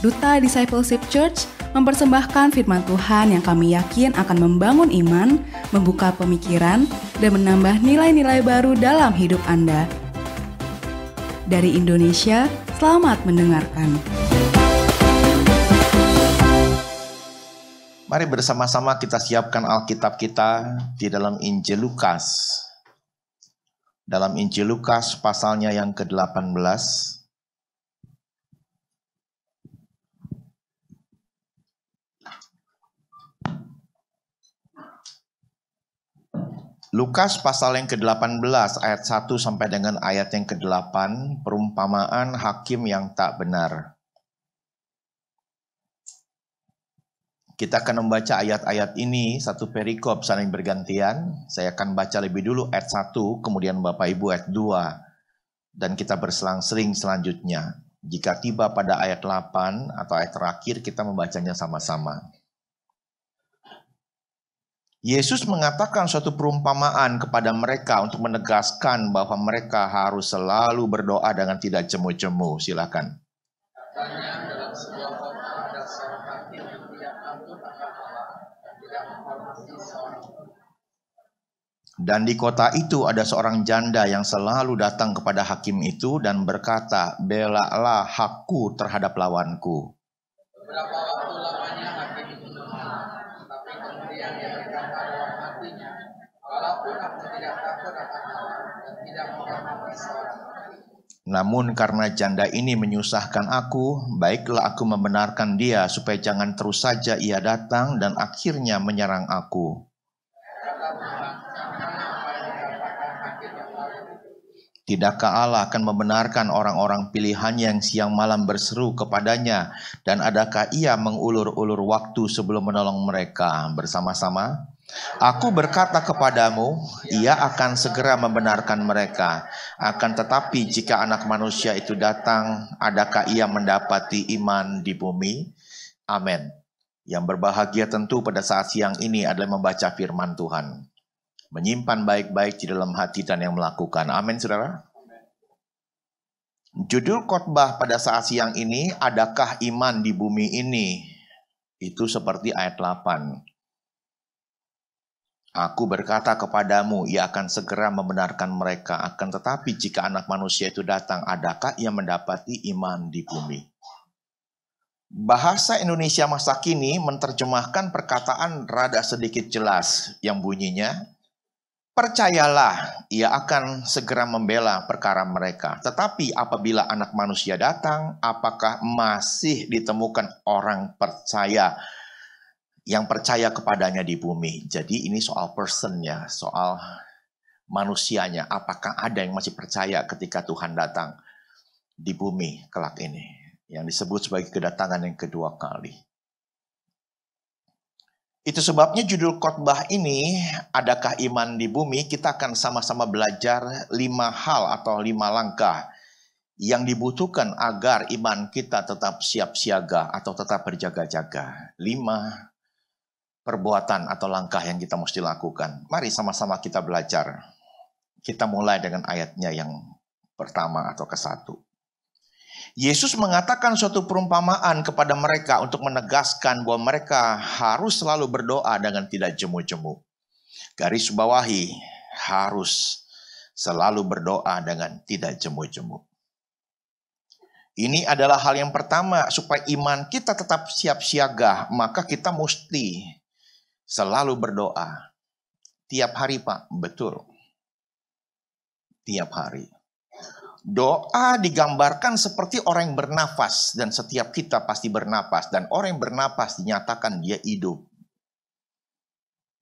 Duta Discipleship Church mempersembahkan firman Tuhan yang kami yakin akan membangun iman, membuka pemikiran, dan menambah nilai-nilai baru dalam hidup Anda. Dari Indonesia, selamat mendengarkan. Mari bersama-sama kita siapkan Alkitab kita di dalam Injil Lukas. Dalam Injil Lukas pasalnya yang ke-18. Lukas pasal yang ke-18 ayat 1 sampai dengan ayat yang ke-8 perumpamaan hakim yang tak benar. Kita akan membaca ayat-ayat ini satu perikop saling bergantian. Saya akan baca lebih dulu ayat 1, kemudian Bapak Ibu ayat 2 dan kita berselang-seling selanjutnya. Jika tiba pada ayat 8 atau ayat terakhir kita membacanya sama-sama. Yesus mengatakan suatu perumpamaan kepada mereka untuk menegaskan bahwa mereka harus selalu berdoa dengan tidak jemu-jemu. Silakan. Dan di kota itu ada seorang janda yang selalu datang kepada hakim itu dan berkata, Belalah hakku terhadap lawanku. Beberapa namun karena janda ini menyusahkan aku, baiklah aku membenarkan dia supaya jangan terus saja ia datang dan akhirnya menyerang aku. Tidakkah Allah akan membenarkan orang-orang pilihannya yang siang malam berseru kepadanya? Dan adakah ia mengulur-ulur waktu sebelum menolong mereka bersama-sama? Aku berkata kepadamu, ia akan segera membenarkan mereka. Akan tetapi jika anak manusia itu datang, adakah ia mendapati iman di bumi? Amin. Yang berbahagia tentu pada saat siang ini adalah membaca firman Tuhan menyimpan baik-baik di dalam hati dan yang melakukan. Amin, saudara. Judul khotbah pada saat siang ini, adakah iman di bumi ini? Itu seperti ayat 8. Aku berkata kepadamu, ia akan segera membenarkan mereka. Akan tetapi jika anak manusia itu datang, adakah ia mendapati iman di bumi? Bahasa Indonesia masa kini menerjemahkan perkataan rada sedikit jelas yang bunyinya, Percayalah, ia akan segera membela perkara mereka. Tetapi apabila anak manusia datang, apakah masih ditemukan orang percaya yang percaya kepadanya di bumi? Jadi ini soal personnya, soal manusianya. Apakah ada yang masih percaya ketika Tuhan datang di bumi kelak ini? Yang disebut sebagai kedatangan yang kedua kali. Itu sebabnya judul khotbah ini, adakah iman di bumi? Kita akan sama-sama belajar lima hal atau lima langkah yang dibutuhkan agar iman kita tetap siap siaga atau tetap berjaga-jaga. Lima perbuatan atau langkah yang kita mesti lakukan. Mari sama-sama kita belajar. Kita mulai dengan ayatnya yang pertama atau ke satu. Yesus mengatakan suatu perumpamaan kepada mereka untuk menegaskan bahwa mereka harus selalu berdoa dengan tidak jemu-jemu. Garis bawahi harus selalu berdoa dengan tidak jemu-jemu. Ini adalah hal yang pertama supaya iman kita tetap siap siaga, maka kita mesti selalu berdoa. Tiap hari, Pak, betul. Tiap hari. Doa digambarkan seperti orang yang bernafas dan setiap kita pasti bernafas dan orang yang bernafas dinyatakan dia hidup.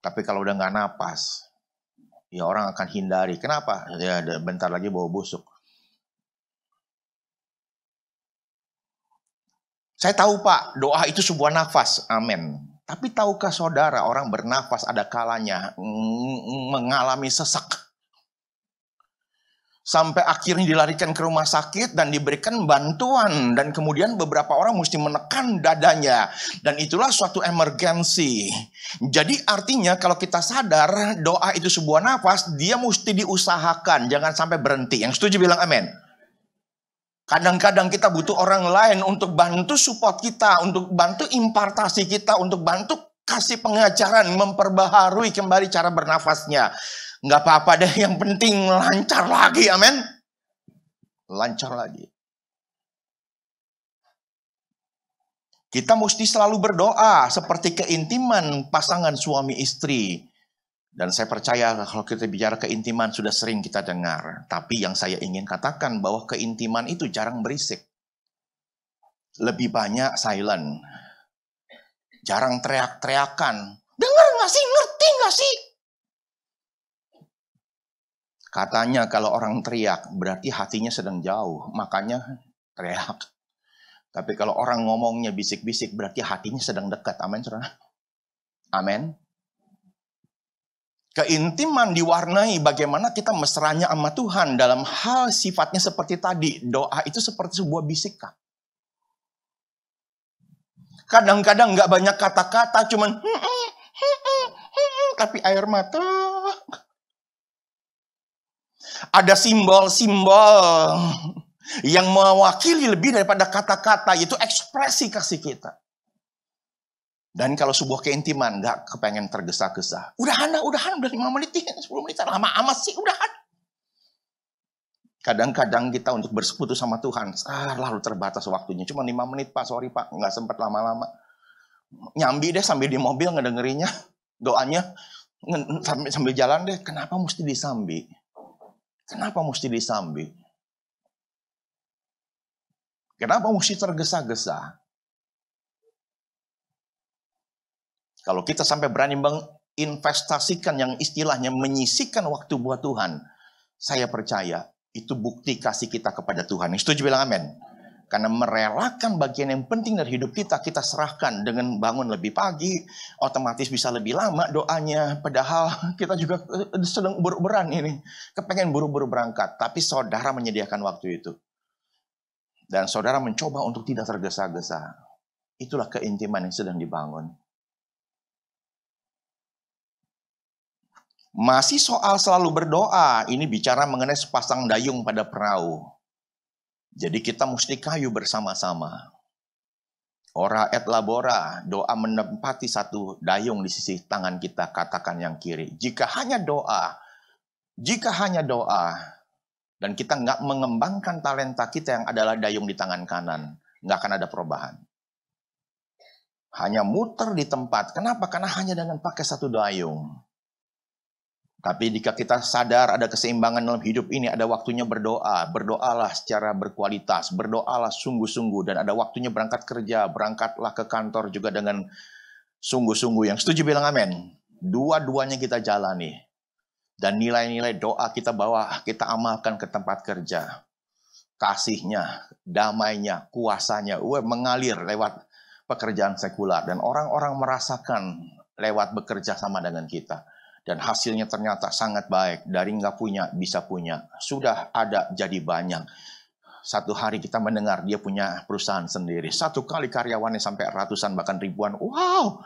Tapi kalau udah nggak napas, ya orang akan hindari. Kenapa? Ya bentar lagi bawa busuk. Saya tahu Pak, doa itu sebuah nafas. Amin. Tapi tahukah saudara orang bernafas ada kalanya mengalami sesak sampai akhirnya dilarikan ke rumah sakit dan diberikan bantuan dan kemudian beberapa orang mesti menekan dadanya dan itulah suatu emergensi. Jadi artinya kalau kita sadar doa itu sebuah nafas, dia mesti diusahakan, jangan sampai berhenti. Yang setuju bilang amin. Kadang-kadang kita butuh orang lain untuk bantu support kita, untuk bantu impartasi kita, untuk bantu kasih pengajaran, memperbaharui kembali cara bernafasnya. Nggak apa-apa deh, yang penting lancar lagi, amin. Lancar lagi. Kita mesti selalu berdoa seperti keintiman pasangan suami istri. Dan saya percaya kalau kita bicara keintiman sudah sering kita dengar. Tapi yang saya ingin katakan bahwa keintiman itu jarang berisik. Lebih banyak silent. Jarang teriak-teriakan. Dengar gak sih? Ngerti gak sih? Katanya kalau orang teriak berarti hatinya sedang jauh. Makanya teriak. Tapi kalau orang ngomongnya bisik-bisik berarti hatinya sedang dekat. Amin, saudara. Amin. Keintiman diwarnai bagaimana kita mesranya sama Tuhan dalam hal sifatnya seperti tadi. Doa itu seperti sebuah bisikan. Kadang-kadang nggak banyak kata-kata, cuman tapi air mata. Ada simbol-simbol yang mewakili lebih daripada kata-kata, yaitu ekspresi kasih kita. Dan kalau sebuah keintiman nggak kepengen tergesa-gesa. Udahan, udahan, udah 5 menit, 10 menit, lama amat sih, udahan. Kadang-kadang kita untuk bersekutu sama Tuhan, ah, lalu terbatas waktunya. Cuma 5 menit pak, sorry pak, nggak sempat lama-lama. Nyambi deh sambil di mobil ngedengerinnya, doanya. Sambil, sambil jalan deh, kenapa mesti disambi? Kenapa mesti disambi? Kenapa mesti tergesa-gesa? Kalau kita sampai berani menginvestasikan yang istilahnya menyisikan waktu buat Tuhan, saya percaya itu bukti kasih kita kepada Tuhan. Setuju bilang amin. Karena merelakan bagian yang penting dari hidup kita, kita serahkan dengan bangun lebih pagi, otomatis bisa lebih lama doanya. Padahal kita juga sedang beruberan ini, kepengen buru-buru berangkat. Tapi saudara menyediakan waktu itu. Dan saudara mencoba untuk tidak tergesa-gesa. Itulah keintiman yang sedang dibangun. Masih soal selalu berdoa, ini bicara mengenai sepasang dayung pada perahu. Jadi kita mesti kayu bersama-sama. Ora et labora, doa menempati satu dayung di sisi tangan kita, katakan yang kiri. Jika hanya doa, jika hanya doa, dan kita nggak mengembangkan talenta kita yang adalah dayung di tangan kanan, nggak akan ada perubahan. Hanya muter di tempat. Kenapa? Karena hanya dengan pakai satu dayung. Tapi jika kita sadar ada keseimbangan dalam hidup ini, ada waktunya berdoa. Berdoalah secara berkualitas, berdoalah sungguh-sungguh. Dan ada waktunya berangkat kerja, berangkatlah ke kantor juga dengan sungguh-sungguh. Yang setuju bilang amin. Dua-duanya kita jalani dan nilai-nilai doa kita bawa, kita amalkan ke tempat kerja. Kasihnya, damainya, kuasanya, uwe, mengalir lewat pekerjaan sekular. Dan orang-orang merasakan lewat bekerja sama dengan kita. Dan hasilnya ternyata sangat baik. Dari nggak punya, bisa punya. Sudah ada, jadi banyak. Satu hari kita mendengar dia punya perusahaan sendiri. Satu kali karyawannya sampai ratusan, bahkan ribuan. Wow!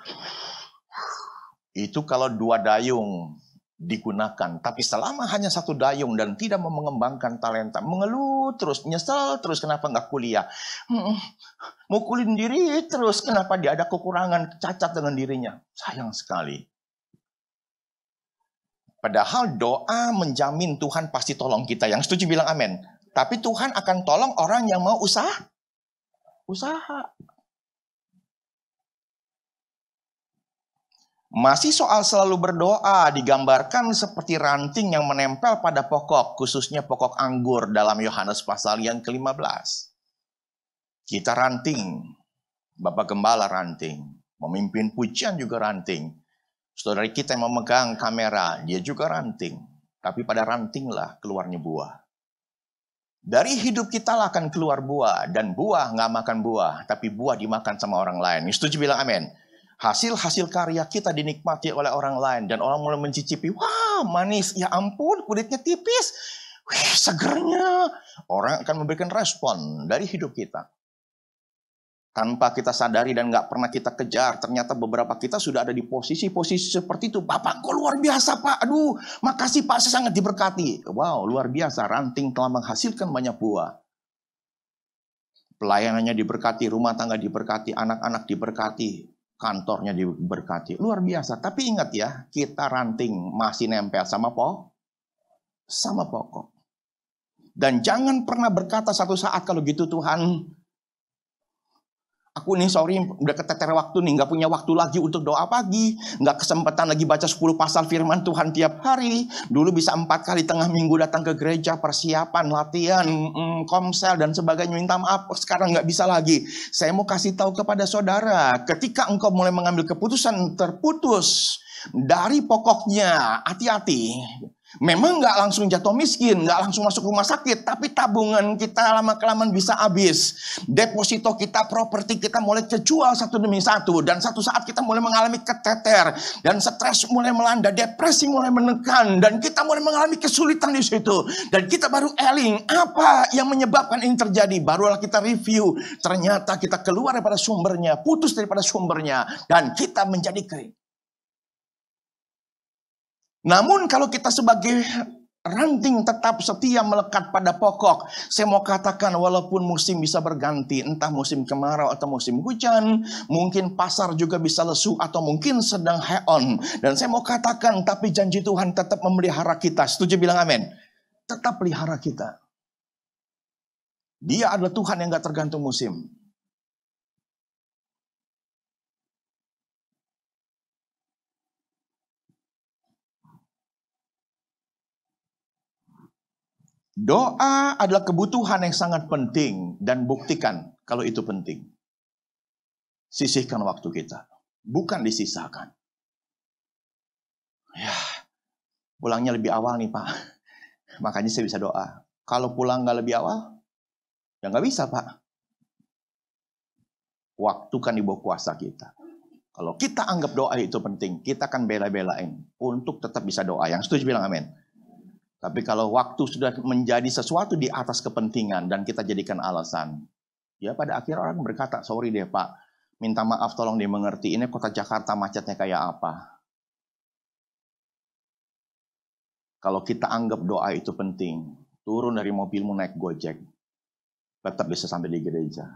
Itu kalau dua dayung digunakan. Tapi selama hanya satu dayung dan tidak mau mengembangkan talenta, mengeluh terus, nyesel terus kenapa nggak kuliah. Hmm, mukulin diri terus kenapa dia ada kekurangan, cacat dengan dirinya. Sayang sekali. Padahal doa menjamin Tuhan pasti tolong kita. Yang setuju bilang amin. Tapi Tuhan akan tolong orang yang mau usaha. Usaha. Masih soal selalu berdoa digambarkan seperti ranting yang menempel pada pokok, khususnya pokok anggur dalam Yohanes pasal yang ke-15. Kita ranting, Bapak Gembala ranting, memimpin pujian juga ranting. Saudara kita yang memegang kamera, dia juga ranting. Tapi pada rantinglah keluarnya buah. Dari hidup kita lah akan keluar buah. Dan buah nggak makan buah, tapi buah dimakan sama orang lain. Setuju bilang amin. Hasil-hasil karya kita dinikmati oleh orang lain dan orang mulai mencicipi, wah manis, ya ampun kulitnya tipis, wih segernya. Orang akan memberikan respon dari hidup kita. Tanpa kita sadari dan nggak pernah kita kejar, ternyata beberapa kita sudah ada di posisi-posisi seperti itu. Bapak kok luar biasa Pak, aduh makasih Pak, saya sangat diberkati. Wow luar biasa, ranting telah menghasilkan banyak buah. Pelayanannya diberkati, rumah tangga diberkati, anak-anak diberkati, kantornya diberkati. Luar biasa. Tapi ingat ya, kita ranting masih nempel sama pokok. Sama pokok. Dan jangan pernah berkata satu saat kalau gitu Tuhan, Aku nih sorry udah keteter waktu nih, nggak punya waktu lagi untuk doa pagi, nggak kesempatan lagi baca 10 pasal firman Tuhan tiap hari. Dulu bisa empat kali tengah minggu datang ke gereja, persiapan, latihan, mm, komsel dan sebagainya. Minta maaf, sekarang nggak bisa lagi. Saya mau kasih tahu kepada saudara, ketika engkau mulai mengambil keputusan terputus dari pokoknya, hati-hati. Memang nggak langsung jatuh miskin, nggak langsung masuk rumah sakit, tapi tabungan kita lama kelamaan bisa habis. Deposito kita, properti kita mulai kejual satu demi satu, dan satu saat kita mulai mengalami keteter, dan stres mulai melanda, depresi mulai menekan, dan kita mulai mengalami kesulitan di situ. Dan kita baru eling, apa yang menyebabkan ini terjadi? Barulah kita review, ternyata kita keluar daripada sumbernya, putus daripada sumbernya, dan kita menjadi kering. Namun kalau kita sebagai ranting tetap setia melekat pada pokok. Saya mau katakan walaupun musim bisa berganti, entah musim kemarau atau musim hujan, mungkin pasar juga bisa lesu atau mungkin sedang high on. Dan saya mau katakan tapi janji Tuhan tetap memelihara kita. Setuju bilang amin? Tetap pelihara kita. Dia adalah Tuhan yang gak tergantung musim. Doa adalah kebutuhan yang sangat penting dan buktikan kalau itu penting. Sisihkan waktu kita, bukan disisakan. Ya, pulangnya lebih awal nih Pak. Makanya saya bisa doa. Kalau pulang nggak lebih awal, ya nggak bisa Pak. Waktu kan di bawah kuasa kita. Kalau kita anggap doa itu penting, kita akan bela-belain untuk tetap bisa doa. Yang setuju bilang amin. Tapi kalau waktu sudah menjadi sesuatu di atas kepentingan dan kita jadikan alasan, ya pada akhir orang berkata, sorry deh pak, minta maaf tolong dimengerti, ini kota Jakarta macetnya kayak apa. Kalau kita anggap doa itu penting, turun dari mobilmu naik gojek, tetap bisa sampai di gereja.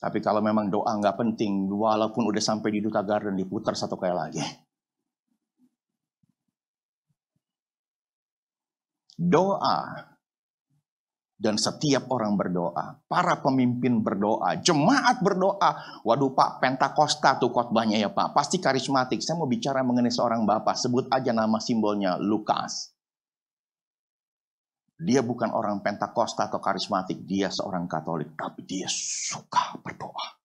Tapi kalau memang doa nggak penting, walaupun udah sampai di Duta Garden, diputar satu kali lagi. Doa dan setiap orang berdoa, para pemimpin berdoa, jemaat berdoa. Waduh Pak, Pentakosta tuh khotbahnya ya Pak, pasti karismatik. Saya mau bicara mengenai seorang bapak, sebut aja nama simbolnya Lukas. Dia bukan orang Pentakosta atau karismatik, dia seorang Katolik, tapi dia suka berdoa.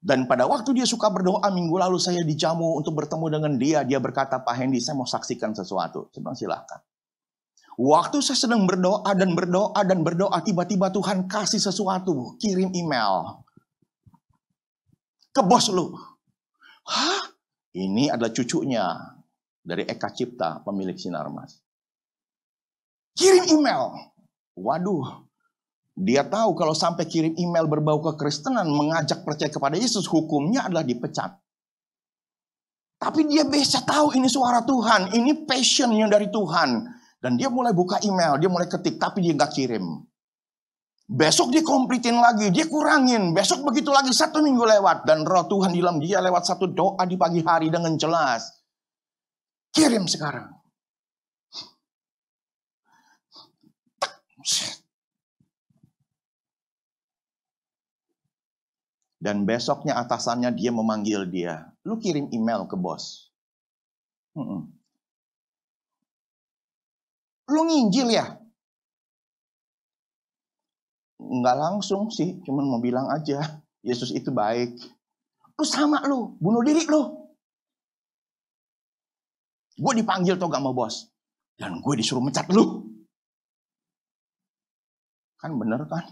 Dan pada waktu dia suka berdoa, minggu lalu saya dijamu untuk bertemu dengan dia. Dia berkata, Pak Hendy, saya mau saksikan sesuatu. Saya bilang, silahkan. Waktu saya sedang berdoa dan berdoa dan berdoa, tiba-tiba Tuhan kasih sesuatu, kirim email ke bos lu. Hah? Ini adalah cucunya dari Eka Cipta, pemilik Sinarmas. Kirim email. Waduh, dia tahu kalau sampai kirim email berbau kekristenan, mengajak percaya kepada Yesus, hukumnya adalah dipecat. Tapi dia bisa tahu ini suara Tuhan, ini passion yang dari Tuhan. Dan dia mulai buka email, dia mulai ketik, tapi dia nggak kirim. Besok dia komplitin lagi, dia kurangin. Besok begitu lagi, satu minggu lewat. Dan roh Tuhan di dalam dia lewat satu doa di pagi hari dengan jelas. Kirim sekarang. Dan besoknya atasannya dia memanggil dia. Lu kirim email ke bos. Lu nginjil ya? Enggak langsung sih, cuman mau bilang aja. Yesus itu baik. Lu sama lu, bunuh diri lu. Gue dipanggil gak mau bos. Dan gue disuruh mencat lu. Kan bener kan?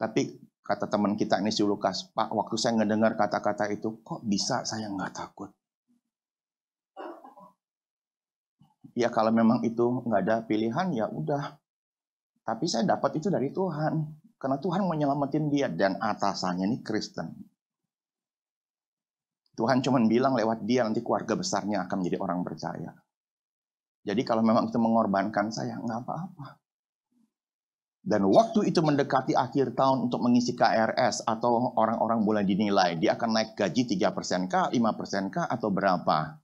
Tapi kata teman kita ini si Lukas, Pak waktu saya ngedengar kata-kata itu, kok bisa saya nggak takut? Ya kalau memang itu nggak ada pilihan ya udah. Tapi saya dapat itu dari Tuhan. Karena Tuhan mau nyelamatin dia dan atasannya ini Kristen. Tuhan cuma bilang lewat dia nanti keluarga besarnya akan menjadi orang percaya. Jadi kalau memang itu mengorbankan saya, nggak apa-apa. Dan waktu itu mendekati akhir tahun untuk mengisi KRS atau orang-orang mulai dinilai, dia akan naik gaji 3% kah, 5% kah, atau berapa.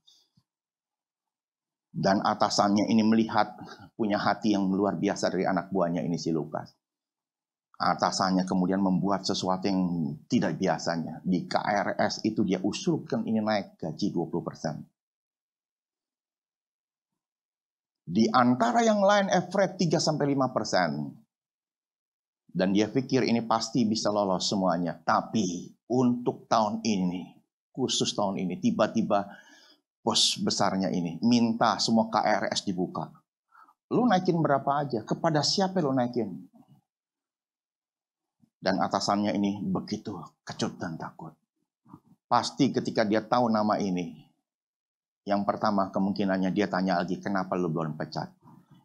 Dan atasannya ini melihat punya hati yang luar biasa dari anak buahnya ini si Lukas. Atasannya kemudian membuat sesuatu yang tidak biasanya. Di KRS itu dia usulkan ini naik gaji 20%. Di antara yang lain average 3 sampai 5 persen. Dan dia pikir ini pasti bisa lolos semuanya. Tapi untuk tahun ini, khusus tahun ini, tiba-tiba bos besarnya ini minta semua KRS dibuka. Lu naikin berapa aja? Kepada siapa lu naikin? Dan atasannya ini begitu kecut dan takut. Pasti ketika dia tahu nama ini, yang pertama kemungkinannya dia tanya lagi, kenapa lu belum pecat?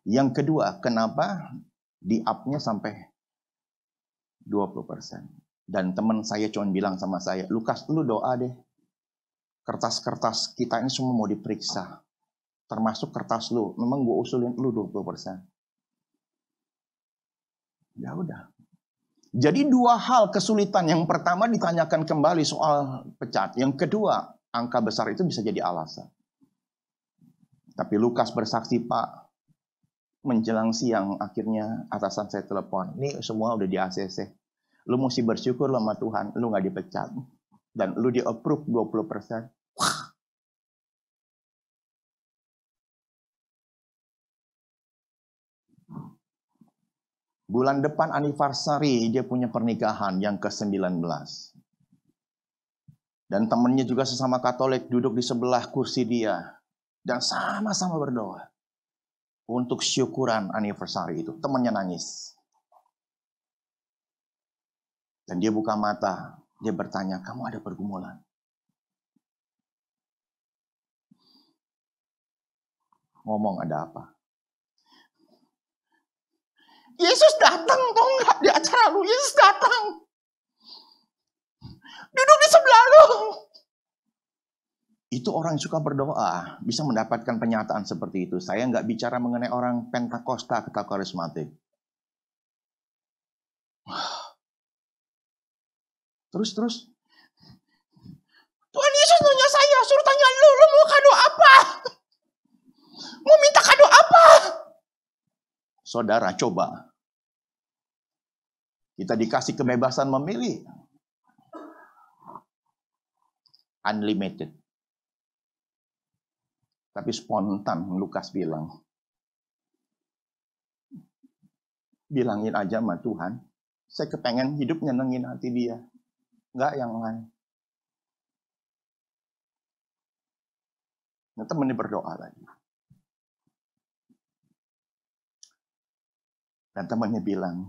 Yang kedua, kenapa di up-nya sampai 20%. Dan teman saya cuma bilang sama saya, Lukas lu doa deh. Kertas-kertas kita ini semua mau diperiksa. Termasuk kertas lu. Memang gue usulin lu 20%. Ya udah. Jadi dua hal kesulitan. Yang pertama ditanyakan kembali soal pecat. Yang kedua, angka besar itu bisa jadi alasan. Tapi Lukas bersaksi, Pak, menjelang siang akhirnya atasan saya telepon. Ini semua udah di ACC. Lu mesti bersyukur sama Tuhan, lu nggak dipecat. Dan lu di approve 20%. Wah. Bulan depan anniversary dia punya pernikahan yang ke-19. Dan temennya juga sesama Katolik duduk di sebelah kursi dia. Dan sama-sama berdoa untuk syukuran anniversary itu. Temannya nangis. Dan dia buka mata, dia bertanya, kamu ada pergumulan? Ngomong ada apa? Yesus datang, tau nggak di acara lu? Yesus datang. Duduk di sebelah lu. Itu orang yang suka berdoa bisa mendapatkan penyataan seperti itu. Saya nggak bicara mengenai orang Pentakosta atau karismatik. Terus terus. Tuhan Yesus nanya saya, suruh tanya lu, lu mau kado apa? Mau minta kado apa? Saudara, coba. Kita dikasih kebebasan memilih. Unlimited. Tapi spontan Lukas bilang. Bilangin aja sama Tuhan. Saya kepengen hidup nyenengin hati dia. Enggak yang lain. Nah, temennya berdoa lagi. Dan temannya bilang,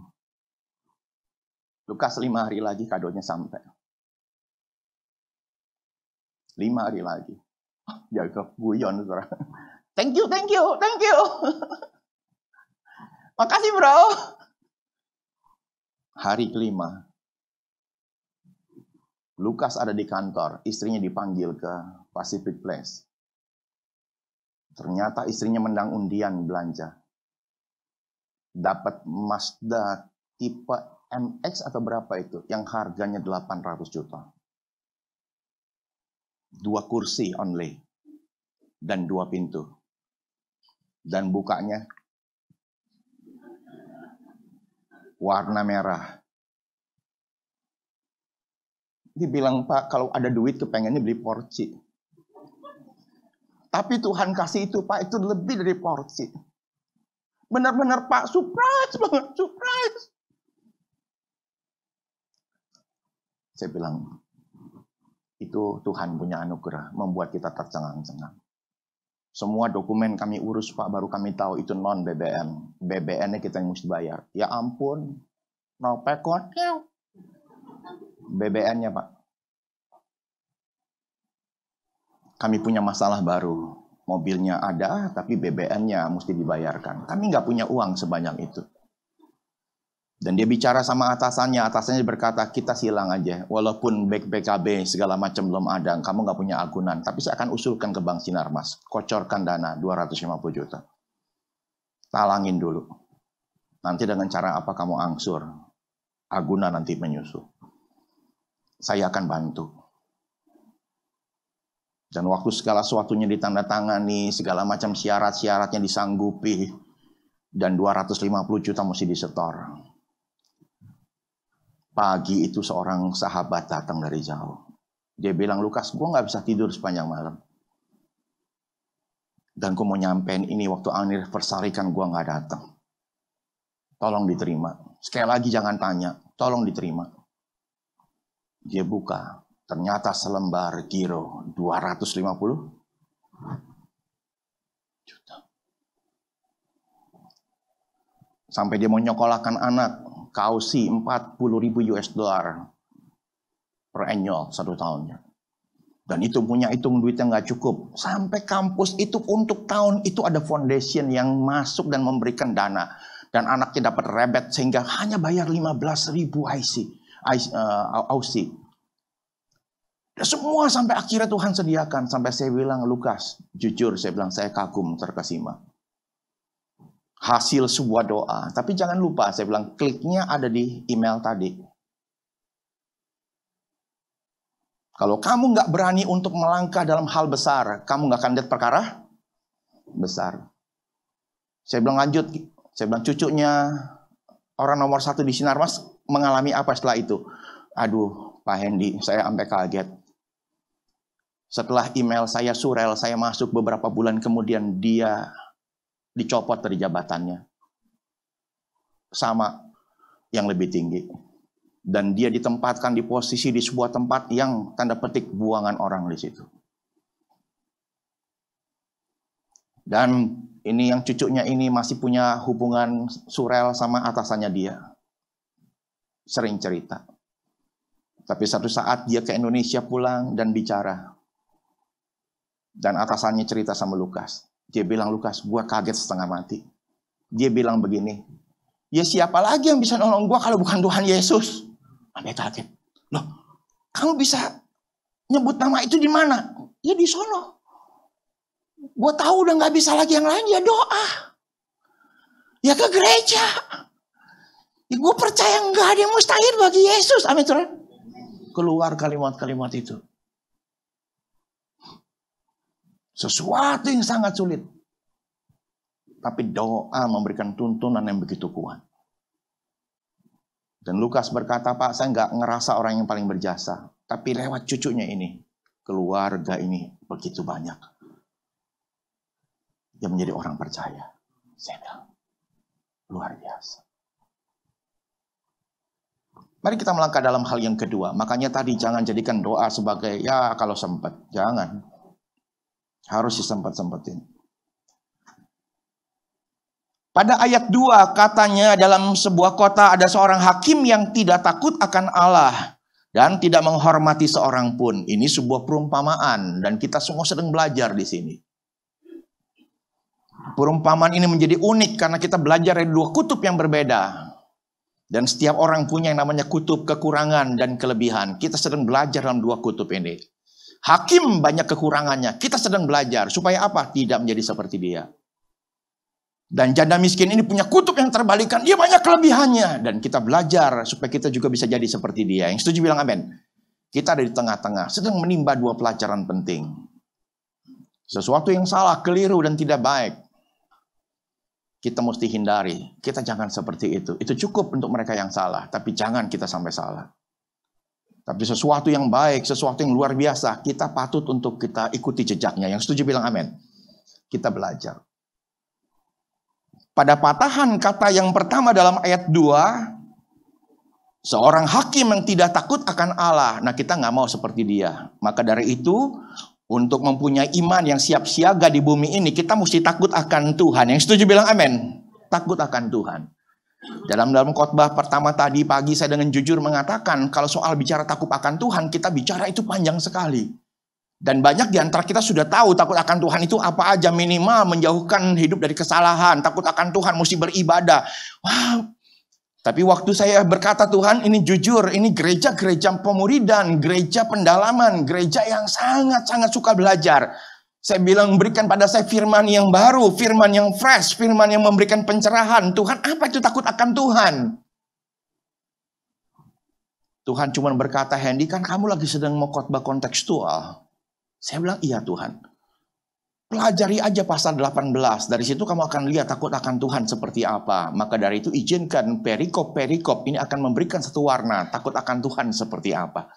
Lukas lima hari lagi kadonya sampai. Lima hari lagi. Jaga guyon. Thank you, thank you, thank you. Makasih bro. Hari kelima. Lukas ada di kantor, istrinya dipanggil ke Pacific Place. Ternyata istrinya mendang undian belanja. Dapat Mazda tipe MX atau berapa itu? Yang harganya 800 juta dua kursi only dan dua pintu. Dan bukanya warna merah. Dibilang Pak, kalau ada duit kepengennya beli porsi. Tapi Tuhan kasih itu Pak, itu lebih dari porsi. Benar-benar Pak, surprise banget, surprise. Saya bilang, itu Tuhan punya anugerah, membuat kita tercengang-cengang. Semua dokumen kami urus Pak, baru kami tahu itu non BBN. BBN-nya kita yang mesti bayar. Ya ampun, no pekot. BBN-nya Pak. Kami punya masalah baru. Mobilnya ada, tapi BBN-nya mesti dibayarkan. Kami nggak punya uang sebanyak itu. Dan dia bicara sama atasannya, atasannya berkata, kita silang aja. Walaupun back BKB segala macam belum ada, kamu nggak punya agunan. Tapi saya akan usulkan ke Bank Sinar Mas, kocorkan dana 250 juta. Talangin dulu. Nanti dengan cara apa kamu angsur? Aguna nanti menyusul. Saya akan bantu. Dan waktu segala sesuatunya ditandatangani, segala macam syarat-syaratnya disanggupi, dan 250 juta mesti disetor. Pagi itu seorang sahabat datang dari jauh. Dia bilang, Lukas, gue gak bisa tidur sepanjang malam. Dan gue mau nyampein ini waktu anniversary kan gue gak datang. Tolong diterima. Sekali lagi jangan tanya, tolong diterima. Dia buka, ternyata selembar giro 250 juta. Sampai dia mau nyokolahkan anak, kausi 40 ribu US dollar per annual satu tahunnya. Dan itu punya hitung duit yang nggak cukup. Sampai kampus itu untuk tahun itu ada foundation yang masuk dan memberikan dana dan anaknya dapat rebet sehingga hanya bayar 15 ribu IC, Uh, Aussie. Dan semua sampai akhirnya Tuhan sediakan. Sampai saya bilang, Lukas, jujur saya bilang, saya kagum terkesima. Hasil sebuah doa. Tapi jangan lupa, saya bilang, kliknya ada di email tadi. Kalau kamu nggak berani untuk melangkah dalam hal besar, kamu nggak akan lihat perkara besar. Saya bilang lanjut, saya bilang cucunya orang nomor satu di Sinar Mas mengalami apa setelah itu? Aduh, Pak Hendy, saya sampai kaget. Setelah email saya surel, saya masuk beberapa bulan kemudian dia dicopot dari jabatannya. Sama yang lebih tinggi. Dan dia ditempatkan di posisi di sebuah tempat yang tanda petik buangan orang di situ. Dan ini yang cucunya ini masih punya hubungan surel sama atasannya dia. Sering cerita. Tapi satu saat dia ke Indonesia pulang dan bicara. Dan atasannya cerita sama Lukas. Dia bilang, Lukas, gua kaget setengah mati. Dia bilang begini, ya siapa lagi yang bisa nolong gua kalau bukan Tuhan Yesus? Sampai kaget. Loh, kamu bisa nyebut nama itu di mana? Ya di sono. Gue tahu udah nggak bisa lagi yang lain ya doa. Ya ke gereja. Ya gue percaya nggak ada yang mustahil bagi Yesus. Amin saudara. Keluar kalimat-kalimat itu. Sesuatu yang sangat sulit. Tapi doa memberikan tuntunan yang begitu kuat. Dan Lukas berkata, Pak, saya nggak ngerasa orang yang paling berjasa. Tapi lewat cucunya ini, keluarga ini begitu banyak yang menjadi orang percaya. Saya bilang, luar biasa. Mari kita melangkah dalam hal yang kedua. Makanya tadi jangan jadikan doa sebagai ya kalau sempat. Jangan. Harus disempat-sempatin. Pada ayat 2 katanya dalam sebuah kota ada seorang hakim yang tidak takut akan Allah dan tidak menghormati seorang pun. Ini sebuah perumpamaan dan kita semua sedang belajar di sini. Perumpamaan ini menjadi unik karena kita belajar dari dua kutub yang berbeda. Dan setiap orang punya yang namanya kutub kekurangan dan kelebihan. Kita sedang belajar dalam dua kutub ini. Hakim banyak kekurangannya. Kita sedang belajar. Supaya apa? Tidak menjadi seperti dia. Dan janda miskin ini punya kutub yang terbalikan. Dia banyak kelebihannya. Dan kita belajar supaya kita juga bisa jadi seperti dia. Yang setuju bilang amin. Kita ada di tengah-tengah. Sedang menimba dua pelajaran penting. Sesuatu yang salah, keliru, dan tidak baik kita mesti hindari. Kita jangan seperti itu. Itu cukup untuk mereka yang salah, tapi jangan kita sampai salah. Tapi sesuatu yang baik, sesuatu yang luar biasa, kita patut untuk kita ikuti jejaknya. Yang setuju bilang amin. Kita belajar. Pada patahan kata yang pertama dalam ayat 2, seorang hakim yang tidak takut akan Allah. Nah kita nggak mau seperti dia. Maka dari itu, untuk mempunyai iman yang siap siaga di bumi ini, kita mesti takut akan Tuhan. Yang setuju bilang amin. Takut akan Tuhan. Dalam dalam khotbah pertama tadi pagi saya dengan jujur mengatakan kalau soal bicara takut akan Tuhan, kita bicara itu panjang sekali. Dan banyak di antara kita sudah tahu takut akan Tuhan itu apa aja minimal menjauhkan hidup dari kesalahan, takut akan Tuhan mesti beribadah. Wah, tapi waktu saya berkata Tuhan ini jujur, ini gereja-gereja pemuridan, gereja pendalaman, gereja yang sangat-sangat suka belajar. Saya bilang berikan pada saya firman yang baru, firman yang fresh, firman yang memberikan pencerahan. Tuhan, apa itu takut akan Tuhan? Tuhan cuma berkata, Hendy kan kamu lagi sedang mau khotbah kontekstual. Saya bilang, iya Tuhan. Pelajari aja pasal 18. Dari situ kamu akan lihat takut akan Tuhan seperti apa. Maka dari itu izinkan perikop-perikop ini akan memberikan satu warna. Takut akan Tuhan seperti apa.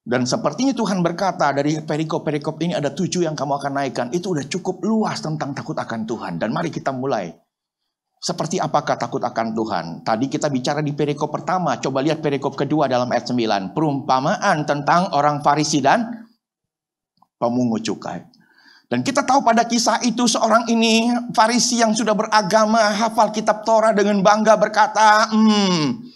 Dan sepertinya Tuhan berkata dari perikop-perikop ini ada tujuh yang kamu akan naikkan. Itu udah cukup luas tentang takut akan Tuhan. Dan mari kita mulai. Seperti apakah takut akan Tuhan? Tadi kita bicara di perikop pertama. Coba lihat perikop kedua dalam ayat 9. Perumpamaan tentang orang Farisi dan pemungut cukai. Dan kita tahu pada kisah itu seorang ini Farisi yang sudah beragama hafal kitab Torah dengan bangga berkata, hmm,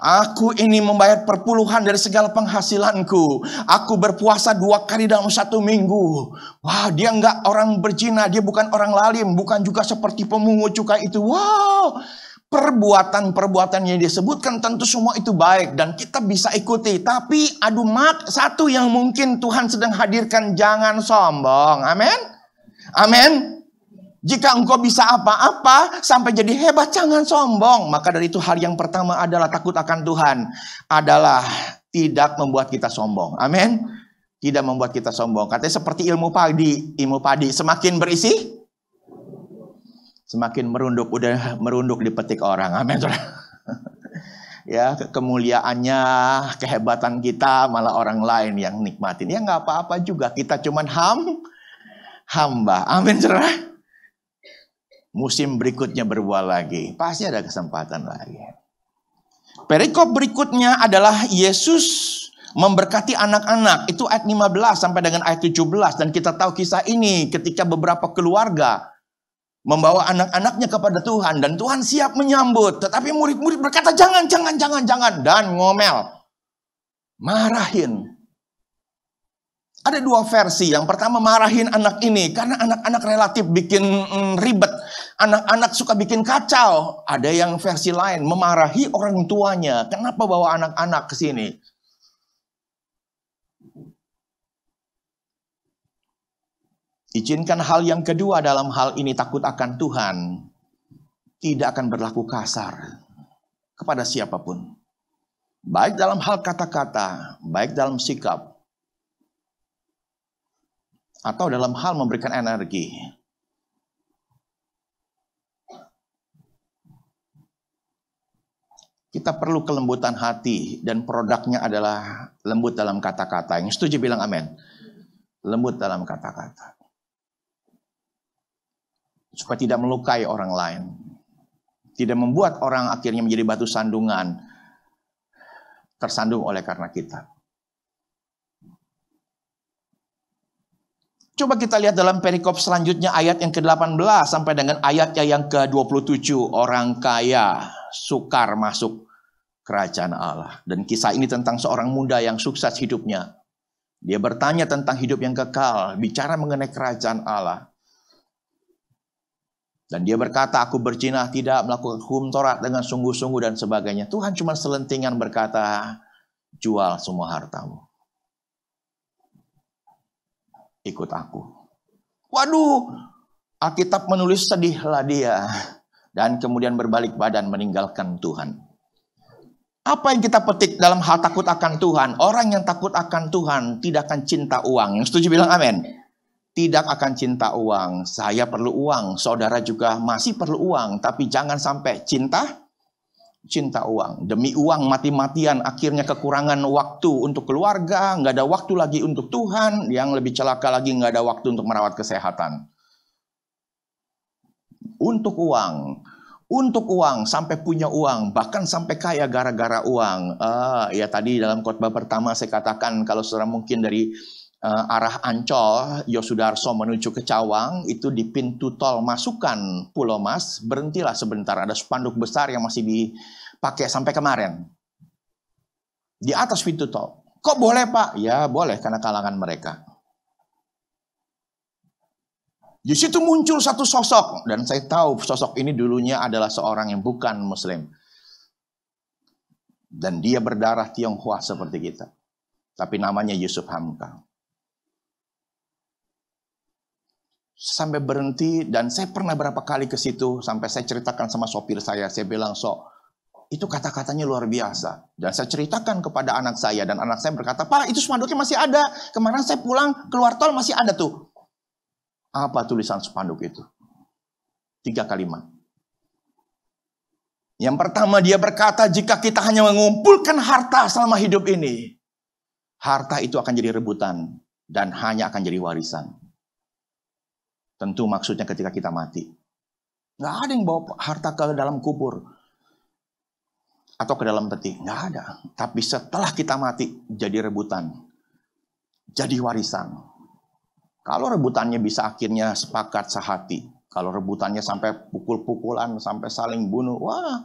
Aku ini membayar perpuluhan dari segala penghasilanku. Aku berpuasa dua kali dalam satu minggu. Wah, dia nggak orang berzina, dia bukan orang lalim, bukan juga seperti pemungut cukai itu. Wow, perbuatan-perbuatan yang disebutkan tentu semua itu baik dan kita bisa ikuti. Tapi aduh mak, satu yang mungkin Tuhan sedang hadirkan jangan sombong. Amin. Amin. Jika engkau bisa apa-apa sampai jadi hebat, jangan sombong. Maka dari itu hal yang pertama adalah takut akan Tuhan. Adalah tidak membuat kita sombong. Amin. Tidak membuat kita sombong. Katanya seperti ilmu padi. Ilmu padi semakin berisi, semakin merunduk. Udah merunduk dipetik orang. Amin. ya kemuliaannya, kehebatan kita malah orang lain yang nikmatin. Ya nggak apa-apa juga. Kita cuman ham, hamba. Amin. Cerah musim berikutnya berbuah lagi. Pasti ada kesempatan lagi. Perikop berikutnya adalah Yesus memberkati anak-anak. Itu ayat 15 sampai dengan ayat 17. Dan kita tahu kisah ini ketika beberapa keluarga membawa anak-anaknya kepada Tuhan. Dan Tuhan siap menyambut. Tetapi murid-murid berkata, jangan, jangan, jangan, jangan. Dan ngomel. Marahin. Ada dua versi. Yang pertama marahin anak ini karena anak-anak relatif bikin mm, ribet. Anak-anak suka bikin kacau. Ada yang versi lain memarahi orang tuanya. Kenapa bawa anak-anak ke sini? Izinkan hal yang kedua dalam hal ini takut akan Tuhan. Tidak akan berlaku kasar kepada siapa pun. Baik dalam hal kata-kata, baik dalam sikap, atau dalam hal memberikan energi. Kita perlu kelembutan hati dan produknya adalah lembut dalam kata-kata. Yang setuju bilang amin. Lembut dalam kata-kata. Supaya tidak melukai orang lain. Tidak membuat orang akhirnya menjadi batu sandungan. Tersandung oleh karena kita. Coba kita lihat dalam perikop selanjutnya ayat yang ke-18 sampai dengan ayatnya yang ke-27. Orang kaya sukar masuk kerajaan Allah. Dan kisah ini tentang seorang muda yang sukses hidupnya. Dia bertanya tentang hidup yang kekal, bicara mengenai kerajaan Allah. Dan dia berkata, aku berzina tidak melakukan hukum Taurat dengan sungguh-sungguh dan sebagainya. Tuhan cuma selentingan berkata, jual semua hartamu ikut aku. Waduh, Alkitab menulis sedihlah dia. Dan kemudian berbalik badan meninggalkan Tuhan. Apa yang kita petik dalam hal takut akan Tuhan? Orang yang takut akan Tuhan tidak akan cinta uang. Yang setuju bilang amin. Tidak akan cinta uang. Saya perlu uang. Saudara juga masih perlu uang. Tapi jangan sampai cinta cinta uang. Demi uang mati-matian akhirnya kekurangan waktu untuk keluarga, nggak ada waktu lagi untuk Tuhan, yang lebih celaka lagi nggak ada waktu untuk merawat kesehatan. Untuk uang, untuk uang sampai punya uang, bahkan sampai kaya gara-gara uang. Uh, ya tadi dalam khotbah pertama saya katakan kalau saudara mungkin dari uh, arah Ancol, Yosudarso menuju ke Cawang, itu di pintu tol masukan Pulau Mas, berhentilah sebentar. Ada spanduk besar yang masih dipakai sampai kemarin. Di atas pintu tol. Kok boleh Pak? Ya boleh karena kalangan mereka. Di situ muncul satu sosok dan saya tahu sosok ini dulunya adalah seorang yang bukan muslim. Dan dia berdarah Tionghoa seperti kita. Tapi namanya Yusuf Hamka. Sampai berhenti dan saya pernah berapa kali ke situ sampai saya ceritakan sama sopir saya. Saya bilang sok itu kata-katanya luar biasa. Dan saya ceritakan kepada anak saya dan anak saya berkata pak itu spanduknya masih ada. Kemarin saya pulang keluar tol masih ada tuh. Apa tulisan spanduk itu? Tiga kalimat. Yang pertama dia berkata jika kita hanya mengumpulkan harta selama hidup ini harta itu akan jadi rebutan dan hanya akan jadi warisan Tentu maksudnya ketika kita mati. Nggak ada yang bawa harta ke dalam kubur. Atau ke dalam peti. Nggak ada. Tapi setelah kita mati, jadi rebutan. Jadi warisan. Kalau rebutannya bisa akhirnya sepakat sehati. Kalau rebutannya sampai pukul-pukulan, sampai saling bunuh. Wah.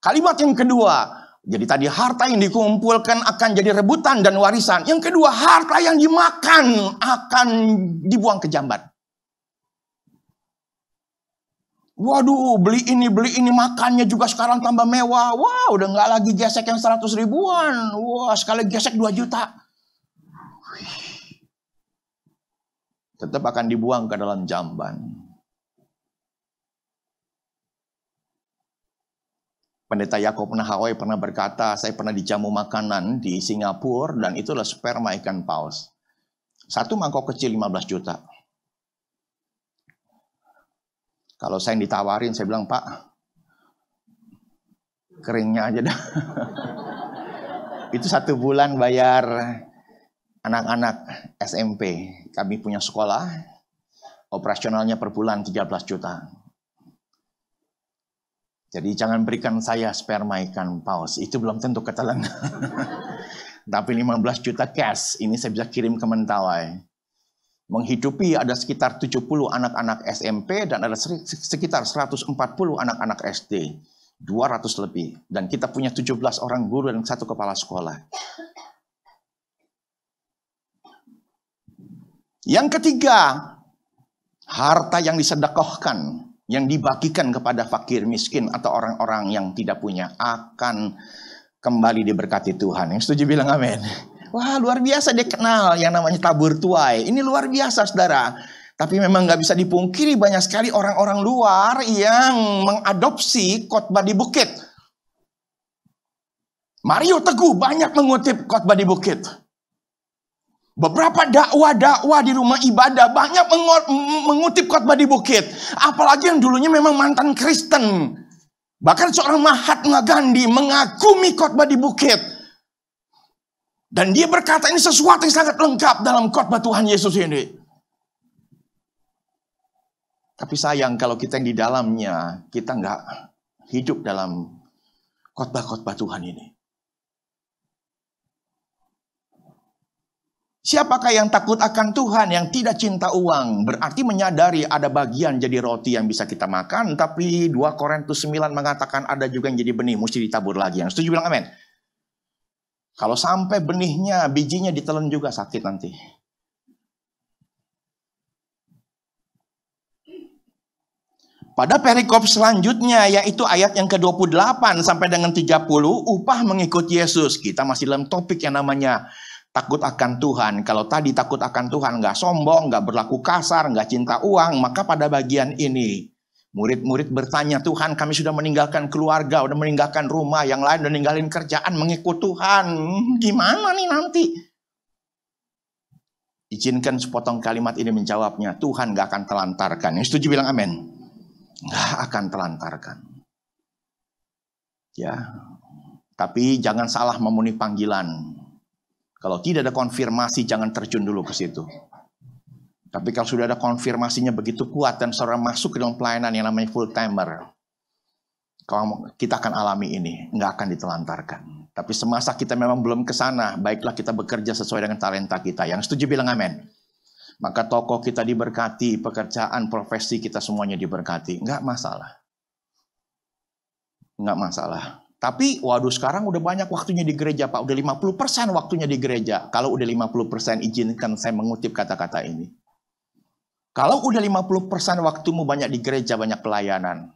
Kalimat yang kedua, jadi tadi harta yang dikumpulkan akan jadi rebutan dan warisan. Yang kedua, harta yang dimakan akan dibuang ke jambat. Waduh, beli ini, beli ini, makannya juga sekarang tambah mewah. Wah, udah nggak lagi gesek yang 100 ribuan. Wah, sekali gesek 2 juta. Tetap akan dibuang ke dalam jamban. Pendeta Yakob Nahawai pernah berkata, saya pernah dijamu makanan di Singapura dan itulah sperma ikan paus. Satu mangkok kecil 15 juta. Kalau saya yang ditawarin, saya bilang, Pak, keringnya aja dah. Itu satu bulan bayar anak-anak SMP. Kami punya sekolah, operasionalnya per bulan 13 juta. Jadi jangan berikan saya sperma ikan paus. Itu belum tentu ketelan. Tapi 15 juta cash, ini saya bisa kirim ke Mentawai menghidupi ada sekitar 70 anak-anak SMP dan ada sekitar 140 anak-anak SD. 200 lebih. Dan kita punya 17 orang guru dan satu kepala sekolah. Yang ketiga, harta yang disedekahkan, yang dibagikan kepada fakir miskin atau orang-orang yang tidak punya akan kembali diberkati Tuhan. Yang setuju bilang amin. Wah luar biasa dia kenal yang namanya tabur tuai. Ini luar biasa saudara. Tapi memang nggak bisa dipungkiri banyak sekali orang-orang luar yang mengadopsi khotbah di bukit. Mario Teguh banyak mengutip khotbah di bukit. Beberapa dakwah-dakwah di rumah ibadah banyak mengutip khotbah di bukit. Apalagi yang dulunya memang mantan Kristen. Bahkan seorang Mahatma Gandhi mengagumi khotbah di bukit. Dan dia berkata ini sesuatu yang sangat lengkap dalam khotbah Tuhan Yesus ini. Tapi sayang kalau kita yang di dalamnya, kita nggak hidup dalam khotbah-khotbah Tuhan ini. Siapakah yang takut akan Tuhan yang tidak cinta uang? Berarti menyadari ada bagian jadi roti yang bisa kita makan. Tapi 2 Korintus 9 mengatakan ada juga yang jadi benih, mesti ditabur lagi. Yang setuju bilang amin. Kalau sampai benihnya, bijinya ditelan juga sakit nanti. Pada perikop selanjutnya yaitu ayat yang ke-28 sampai dengan 30 upah mengikut Yesus. Kita masih dalam topik yang namanya takut akan Tuhan. Kalau tadi takut akan Tuhan nggak sombong, nggak berlaku kasar, nggak cinta uang, maka pada bagian ini Murid-murid bertanya, Tuhan kami sudah meninggalkan keluarga, sudah meninggalkan rumah, yang lain sudah meninggalkan kerjaan, mengikut Tuhan. Gimana nih nanti? Izinkan sepotong kalimat ini menjawabnya, Tuhan gak akan telantarkan. Yang setuju bilang amin. Gak akan telantarkan. Ya, tapi jangan salah memenuhi panggilan. Kalau tidak ada konfirmasi, jangan terjun dulu ke situ. Tapi kalau sudah ada konfirmasinya begitu kuat dan seorang masuk ke dalam pelayanan yang namanya full timer, kalau kita akan alami ini, nggak akan ditelantarkan. Tapi semasa kita memang belum ke sana, baiklah kita bekerja sesuai dengan talenta kita. Yang setuju bilang amin. Maka toko kita diberkati, pekerjaan, profesi kita semuanya diberkati. Nggak masalah. Nggak masalah. Tapi waduh sekarang udah banyak waktunya di gereja Pak. Udah 50% waktunya di gereja. Kalau udah 50% izinkan saya mengutip kata-kata ini. Kalau udah 50% waktumu banyak di gereja, banyak pelayanan.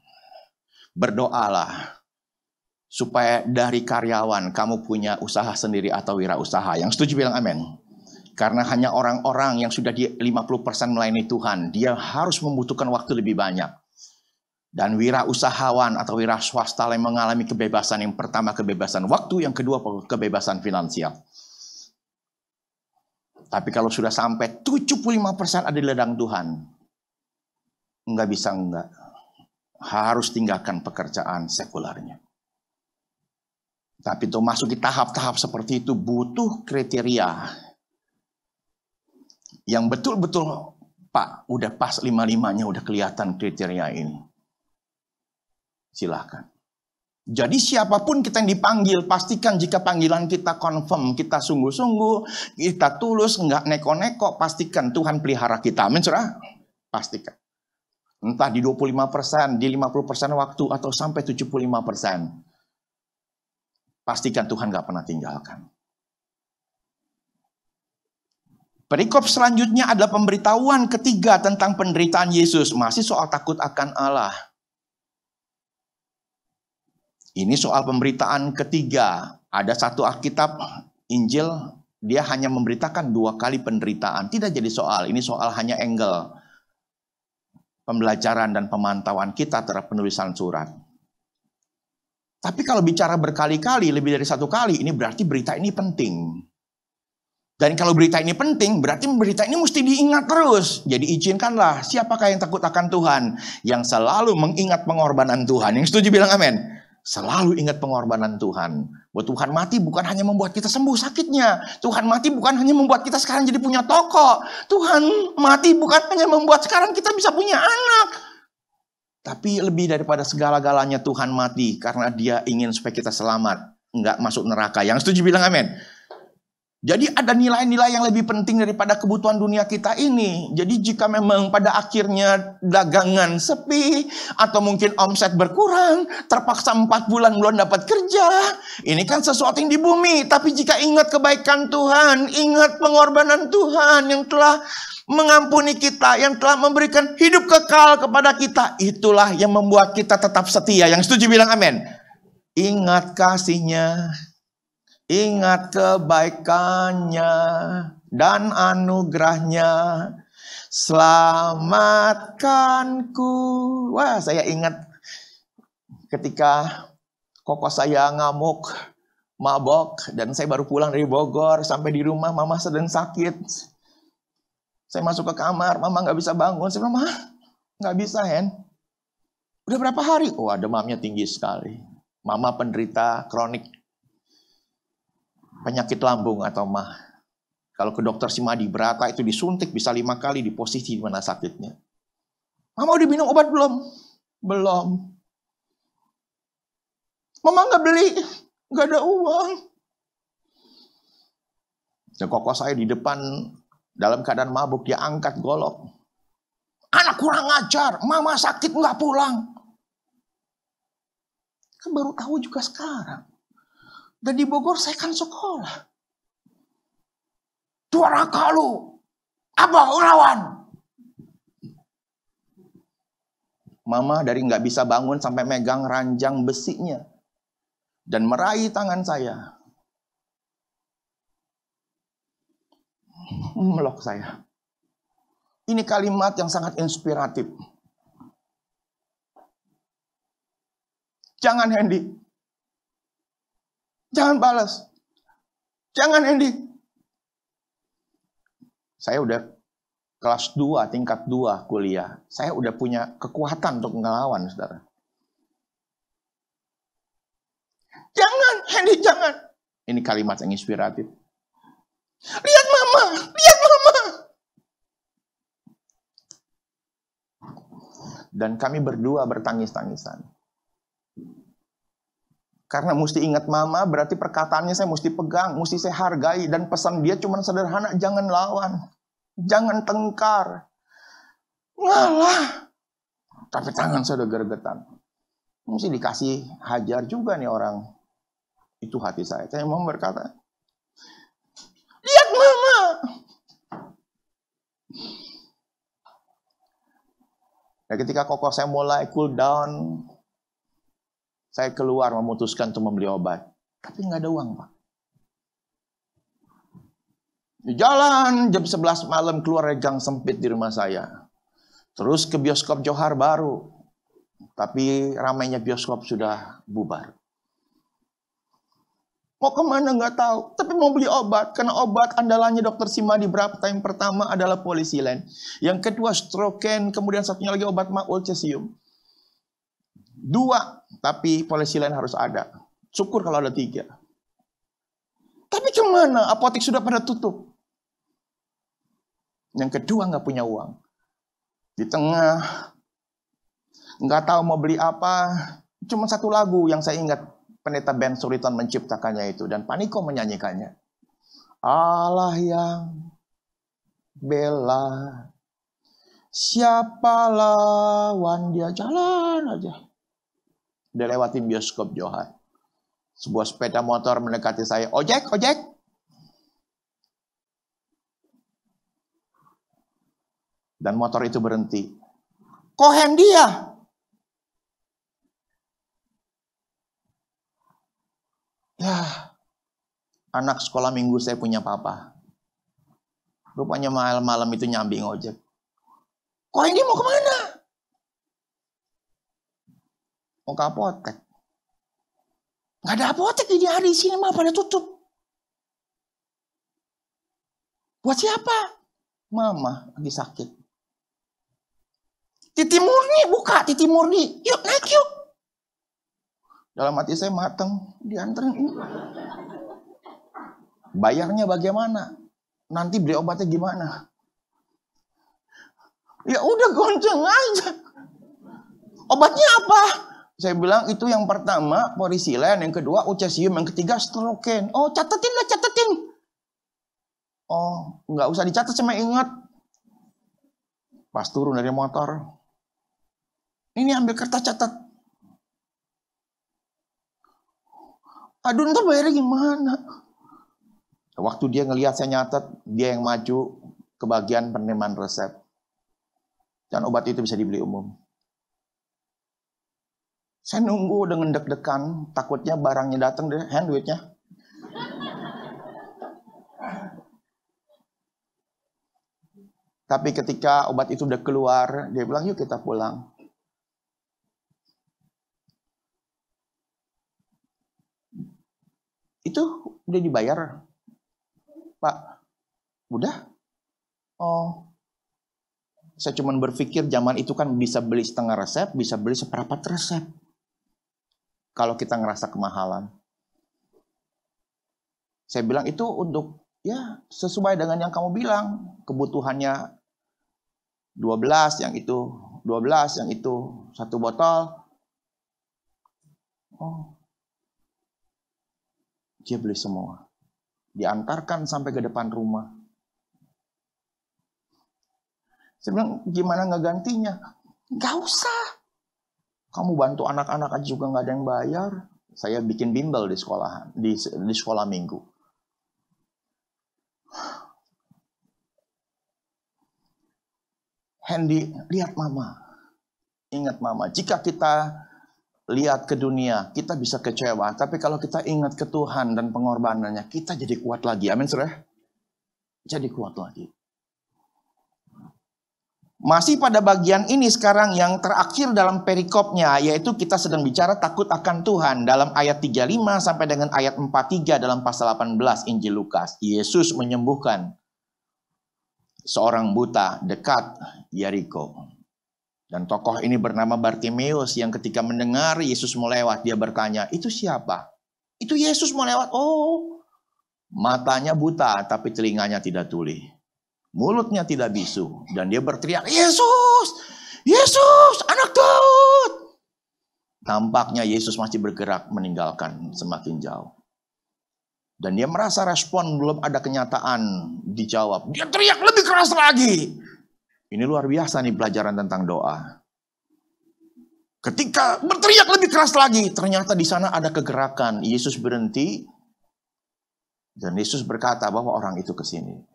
Berdoalah. Supaya dari karyawan kamu punya usaha sendiri atau wirausaha. Yang setuju bilang amin. Karena hanya orang-orang yang sudah di 50% melayani Tuhan, dia harus membutuhkan waktu lebih banyak. Dan wira usahawan atau wira swasta yang mengalami kebebasan yang pertama kebebasan waktu, yang kedua kebebasan finansial. Tapi kalau sudah sampai 75% ada di ladang Tuhan, enggak bisa enggak. Harus tinggalkan pekerjaan sekularnya. Tapi itu masuk di tahap-tahap seperti itu butuh kriteria yang betul-betul Pak udah pas lima-limanya udah kelihatan kriteria ini. Silahkan. Jadi siapa pun kita yang dipanggil, pastikan jika panggilan kita confirm, kita sungguh-sungguh, kita tulus, nggak neko-neko, pastikan Tuhan pelihara kita. Amin, Pastikan. Entah di 25%, di 50% waktu, atau sampai 75%. Pastikan Tuhan nggak pernah tinggalkan. Perikop selanjutnya adalah pemberitahuan ketiga tentang penderitaan Yesus. Masih soal takut akan Allah. Ini soal pemberitaan ketiga. Ada satu Alkitab, Injil, dia hanya memberitakan dua kali penderitaan. Tidak jadi soal, ini soal hanya angle. Pembelajaran dan pemantauan kita terhadap penulisan surat. Tapi kalau bicara berkali-kali, lebih dari satu kali, ini berarti berita ini penting. Dan kalau berita ini penting, berarti berita ini mesti diingat terus. Jadi izinkanlah siapakah yang takut akan Tuhan. Yang selalu mengingat pengorbanan Tuhan. Yang setuju bilang amin. Selalu ingat pengorbanan Tuhan. Buat Tuhan mati bukan hanya membuat kita sembuh sakitnya. Tuhan mati bukan hanya membuat kita sekarang jadi punya toko. Tuhan mati bukan hanya membuat sekarang kita bisa punya anak. Tapi lebih daripada segala-galanya Tuhan mati. Karena dia ingin supaya kita selamat. Enggak masuk neraka. Yang setuju bilang amin. Jadi ada nilai-nilai yang lebih penting daripada kebutuhan dunia kita ini. Jadi jika memang pada akhirnya dagangan sepi atau mungkin omset berkurang, terpaksa empat bulan belum dapat kerja, ini kan sesuatu yang di bumi. Tapi jika ingat kebaikan Tuhan, ingat pengorbanan Tuhan yang telah mengampuni kita, yang telah memberikan hidup kekal kepada kita, itulah yang membuat kita tetap setia. Yang setuju bilang amin. Ingat kasihnya, Ingat kebaikannya dan anugerahnya. Selamatkanku. Wah, saya ingat ketika koko saya ngamuk, mabok, dan saya baru pulang dari Bogor. Sampai di rumah, mama sedang sakit. Saya masuk ke kamar, mama nggak bisa bangun. Saya bilang, mama, nggak bisa, Hen. Udah berapa hari? Wah, demamnya tinggi sekali. Mama penderita kronik penyakit lambung atau mah. Kalau ke dokter Simadi berata itu disuntik bisa lima kali di posisi di mana sakitnya. Mama udah minum obat belum? Belum. Mama nggak beli, nggak ada uang. Dan koko saya di depan dalam keadaan mabuk dia angkat golok. Anak kurang ajar, mama sakit nggak pulang. Kan baru tahu juga sekarang. Dan di Bogor saya kan sekolah. Dua kalau apa lawan? Mama dari nggak bisa bangun sampai megang ranjang besinya dan meraih tangan saya. Melok saya. Ini kalimat yang sangat inspiratif. Jangan Hendy, Jangan balas. Jangan Andy. Saya udah kelas 2, tingkat 2 kuliah. Saya udah punya kekuatan untuk ngelawan, saudara. Jangan, Andy, jangan. Ini kalimat yang inspiratif. Lihat mama, lihat mama. Dan kami berdua bertangis-tangisan. Karena mesti ingat mama, berarti perkataannya saya mesti pegang, mesti saya hargai. Dan pesan dia cuma sederhana, jangan lawan. Jangan tengkar. Ngalah. Tapi tangan saya udah gergetan. Mesti dikasih hajar juga nih orang. Itu hati saya. Saya mau berkata, lihat mama. Nah, ketika kokoh saya mulai cool down, saya keluar memutuskan untuk membeli obat. Tapi nggak ada uang, Pak. Jalan jam 11 malam keluar dari gang sempit di rumah saya. Terus ke bioskop Johar baru. Tapi ramainya bioskop sudah bubar. Mau ke mana nggak tahu, tapi mau beli obat. Karena obat andalannya dokter Simadi berapa yang pertama adalah polisilen. Yang kedua stroken, kemudian satunya lagi obat ulcesium. Dua, tapi polisilen harus ada. Syukur kalau ada tiga. Tapi ke mana? Apotek sudah pada tutup. Yang kedua nggak punya uang. Di tengah, nggak tahu mau beli apa. Cuma satu lagu yang saya ingat pendeta Ben Suriton menciptakannya itu dan Paniko menyanyikannya. Allah yang bela siapa lawan dia jalan aja. Dia lewatin bioskop Johan. Sebuah sepeda motor mendekati saya. Ojek, ojek. Dan motor itu berhenti. Kohen dia. Ya, anak sekolah minggu saya punya papa. Rupanya malam-malam itu nyambi ngojek. Kok ini mau ke mana? Mau ke apotek. Gak ada apotek di hari sini mah pada tutup. Buat siapa? Mama lagi sakit. Titi murni buka, titi murni. Yuk naik yuk. Dalam hati saya mateng, diantarin ini. Bayarnya bagaimana? Nanti beli obatnya gimana? Ya udah gonceng aja. Obatnya apa? Saya bilang itu yang pertama porisilen, yang kedua ucesium, yang ketiga stroken. Oh catetin lah catetin. Oh nggak usah dicatat cuma ingat. Pas turun dari motor. Ini ambil kertas catat. Aduh ntar bayarnya gimana? Waktu dia ngelihat saya nyatet, dia yang maju ke bagian penerimaan resep. Dan obat itu bisa dibeli umum. Saya nunggu dengan deg-degan, takutnya barangnya datang deh, hand duitnya. Tapi ketika obat itu udah keluar, dia bilang, yuk kita pulang. Itu udah dibayar. Pak, udah? Oh, saya cuma berpikir zaman itu kan bisa beli setengah resep, bisa beli seperempat resep. Kalau kita ngerasa kemahalan. Saya bilang itu untuk ya sesuai dengan yang kamu bilang. Kebutuhannya 12, yang itu 12, yang itu satu botol. Oh, dia beli semua. Diantarkan sampai ke depan rumah. Saya bilang, gimana nggak gantinya? Gak usah. Kamu bantu anak-anak aja juga nggak ada yang bayar. Saya bikin bimbel di sekolah, di, di sekolah minggu. Hendy, lihat mama. Ingat mama, jika kita lihat ke dunia, kita bisa kecewa. Tapi kalau kita ingat ke Tuhan dan pengorbanannya, kita jadi kuat lagi. Amin, saudara? Jadi kuat lagi. Masih pada bagian ini sekarang yang terakhir dalam perikopnya, yaitu kita sedang bicara takut akan Tuhan. Dalam ayat 35 sampai dengan ayat 43 dalam pasal 18 Injil Lukas. Yesus menyembuhkan seorang buta dekat Yeriko. Dan tokoh ini bernama Bartimeus yang ketika mendengar Yesus mau lewat, dia bertanya, itu siapa? Itu Yesus mau lewat. Oh, matanya buta tapi telinganya tidak tuli. Mulutnya tidak bisu. Dan dia berteriak, Yesus! Yesus! Anak Daud! Tampaknya Yesus masih bergerak meninggalkan semakin jauh. Dan dia merasa respon belum ada kenyataan dijawab. Dia teriak lebih keras lagi. Ini luar biasa nih pelajaran tentang doa. Ketika berteriak lebih keras lagi, ternyata di sana ada kegerakan. Yesus berhenti dan Yesus berkata bahwa orang itu ke sini.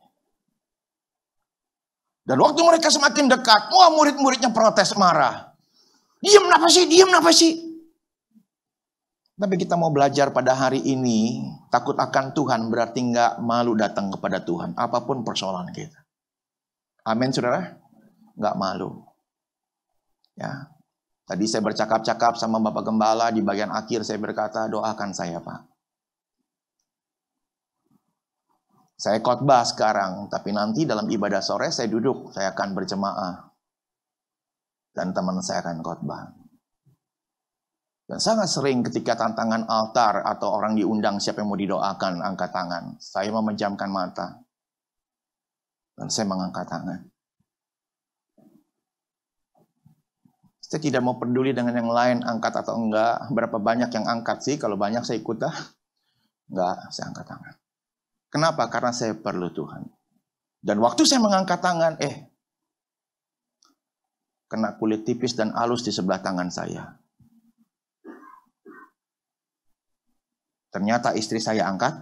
Dan waktu mereka semakin dekat, wah murid-muridnya protes marah. Diam apa sih? Diam apa sih? Tapi kita mau belajar pada hari ini, takut akan Tuhan berarti nggak malu datang kepada Tuhan, apa pun persoalan kita. Amin, saudara? Nggak malu. Ya, Tadi saya bercakap-cakap sama Bapak Gembala, di bagian akhir saya berkata, doakan saya Pak. Saya khotbah sekarang, tapi nanti dalam ibadah sore saya duduk, saya akan berjemaah. Dan teman saya akan khotbah. Dan sangat sering ketika tantangan altar atau orang diundang siapa yang mau didoakan, angkat tangan. Saya memejamkan mata. Dan saya mengangkat tangan. Saya tidak mau peduli dengan yang lain, angkat atau enggak. Berapa banyak yang angkat sih? Kalau banyak saya ikut dah. Enggak, saya angkat tangan. Kenapa? Karena saya perlu Tuhan. Dan waktu saya mengangkat tangan, eh, kena kulit tipis dan halus di sebelah tangan saya. Ternyata istri saya angkat.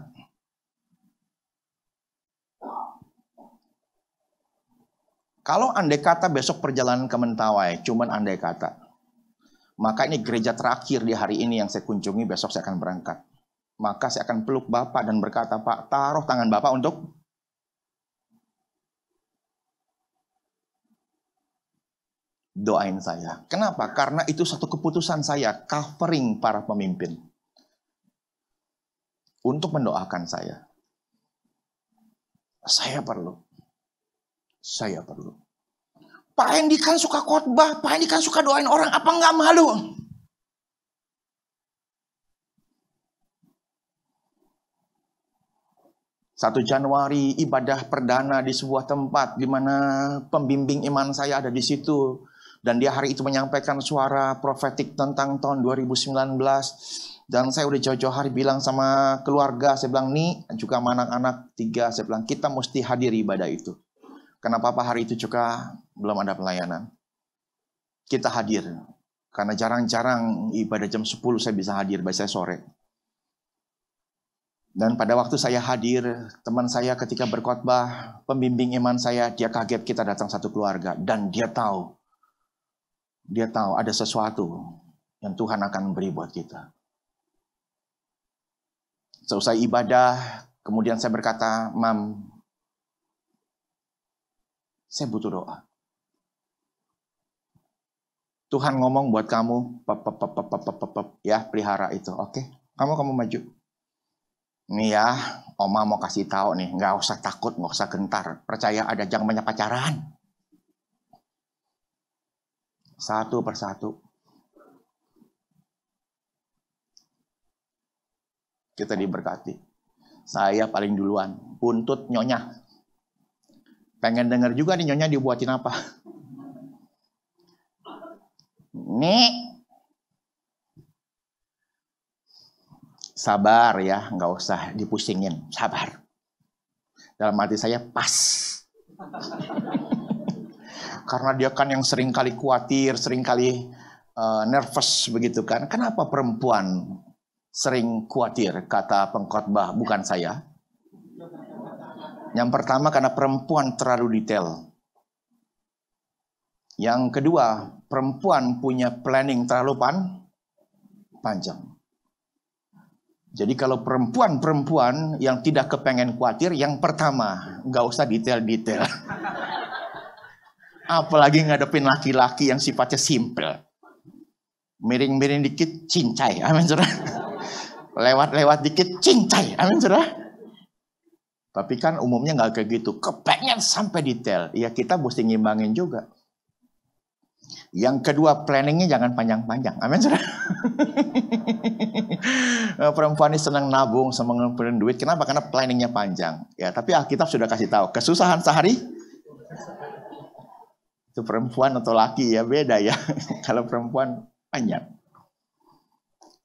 Kalau andai kata besok perjalanan ke Mentawai, cuman andai kata. Maka ini gereja terakhir di hari ini yang saya kunjungi, besok saya akan berangkat. Maka saya akan peluk Bapak dan berkata, Pak, taruh tangan Bapak untuk doain saya. Kenapa? Karena itu satu keputusan saya, covering para pemimpin untuk mendoakan saya. Saya perlu. Saya perlu. Pak Hendi kan suka khotbah, Pak Hendi kan suka doain orang, apa nggak malu? Satu Januari ibadah perdana di sebuah tempat di mana pembimbing iman saya ada di situ dan dia hari itu menyampaikan suara profetik tentang tahun 2019 dan saya udah jauh-jauh hari bilang sama keluarga, saya bilang, nih juga sama anak-anak tiga, saya bilang, kita mesti hadir ibadah itu. Kenapa Pak hari itu juga belum ada pelayanan? Kita hadir. Karena jarang-jarang ibadah jam 10 saya bisa hadir, biasanya sore. Dan pada waktu saya hadir, teman saya ketika berkhotbah, pembimbing iman saya, dia kaget kita datang satu keluarga. Dan dia tahu, dia tahu ada sesuatu yang Tuhan akan beri buat kita. Selesai ibadah, kemudian saya berkata, Mam, saya butuh doa. Tuhan ngomong buat kamu, pep, pep, pep, pep, pep, pep, ya pelihara itu, oke? Kamu kamu maju. Nih ya, Oma mau kasih tahu nih, nggak usah takut, nggak usah gentar. Percaya ada jangan banyak pacaran. Satu persatu. Kita diberkati. Saya paling duluan. Buntut nyonya. Pengen denger juga nih nyonya dibuatin apa. Nih. Sabar ya, nggak usah dipusingin. Sabar. Dalam hati saya pas. Karena dia kan yang sering kali khawatir, sering kali uh, nervous begitu kan. Kenapa perempuan sering khawatir, kata pengkhotbah, bukan saya. Yang pertama karena perempuan terlalu detail. Yang kedua, perempuan punya planning terlalu pan panjang. Jadi kalau perempuan-perempuan yang tidak kepengen khawatir, yang pertama, nggak usah detail-detail. Apalagi ngadepin laki-laki yang sifatnya simple. Miring-miring dikit, cincai. Amin, saudara. Lewat-lewat dikit, cincai. Amin, saudara. Tapi kan umumnya nggak kayak gitu. Kepengen sampai detail. Ya kita mesti ngimbangin juga. Yang kedua, planningnya jangan panjang-panjang. Amin, saudara. Perempuan ini senang nabung, senang ngumpulin duit. Kenapa? Karena planningnya panjang. Ya, tapi Alkitab sudah kasih tahu. Kesusahan sehari itu perempuan atau laki ya beda ya. Kalau perempuan panjang.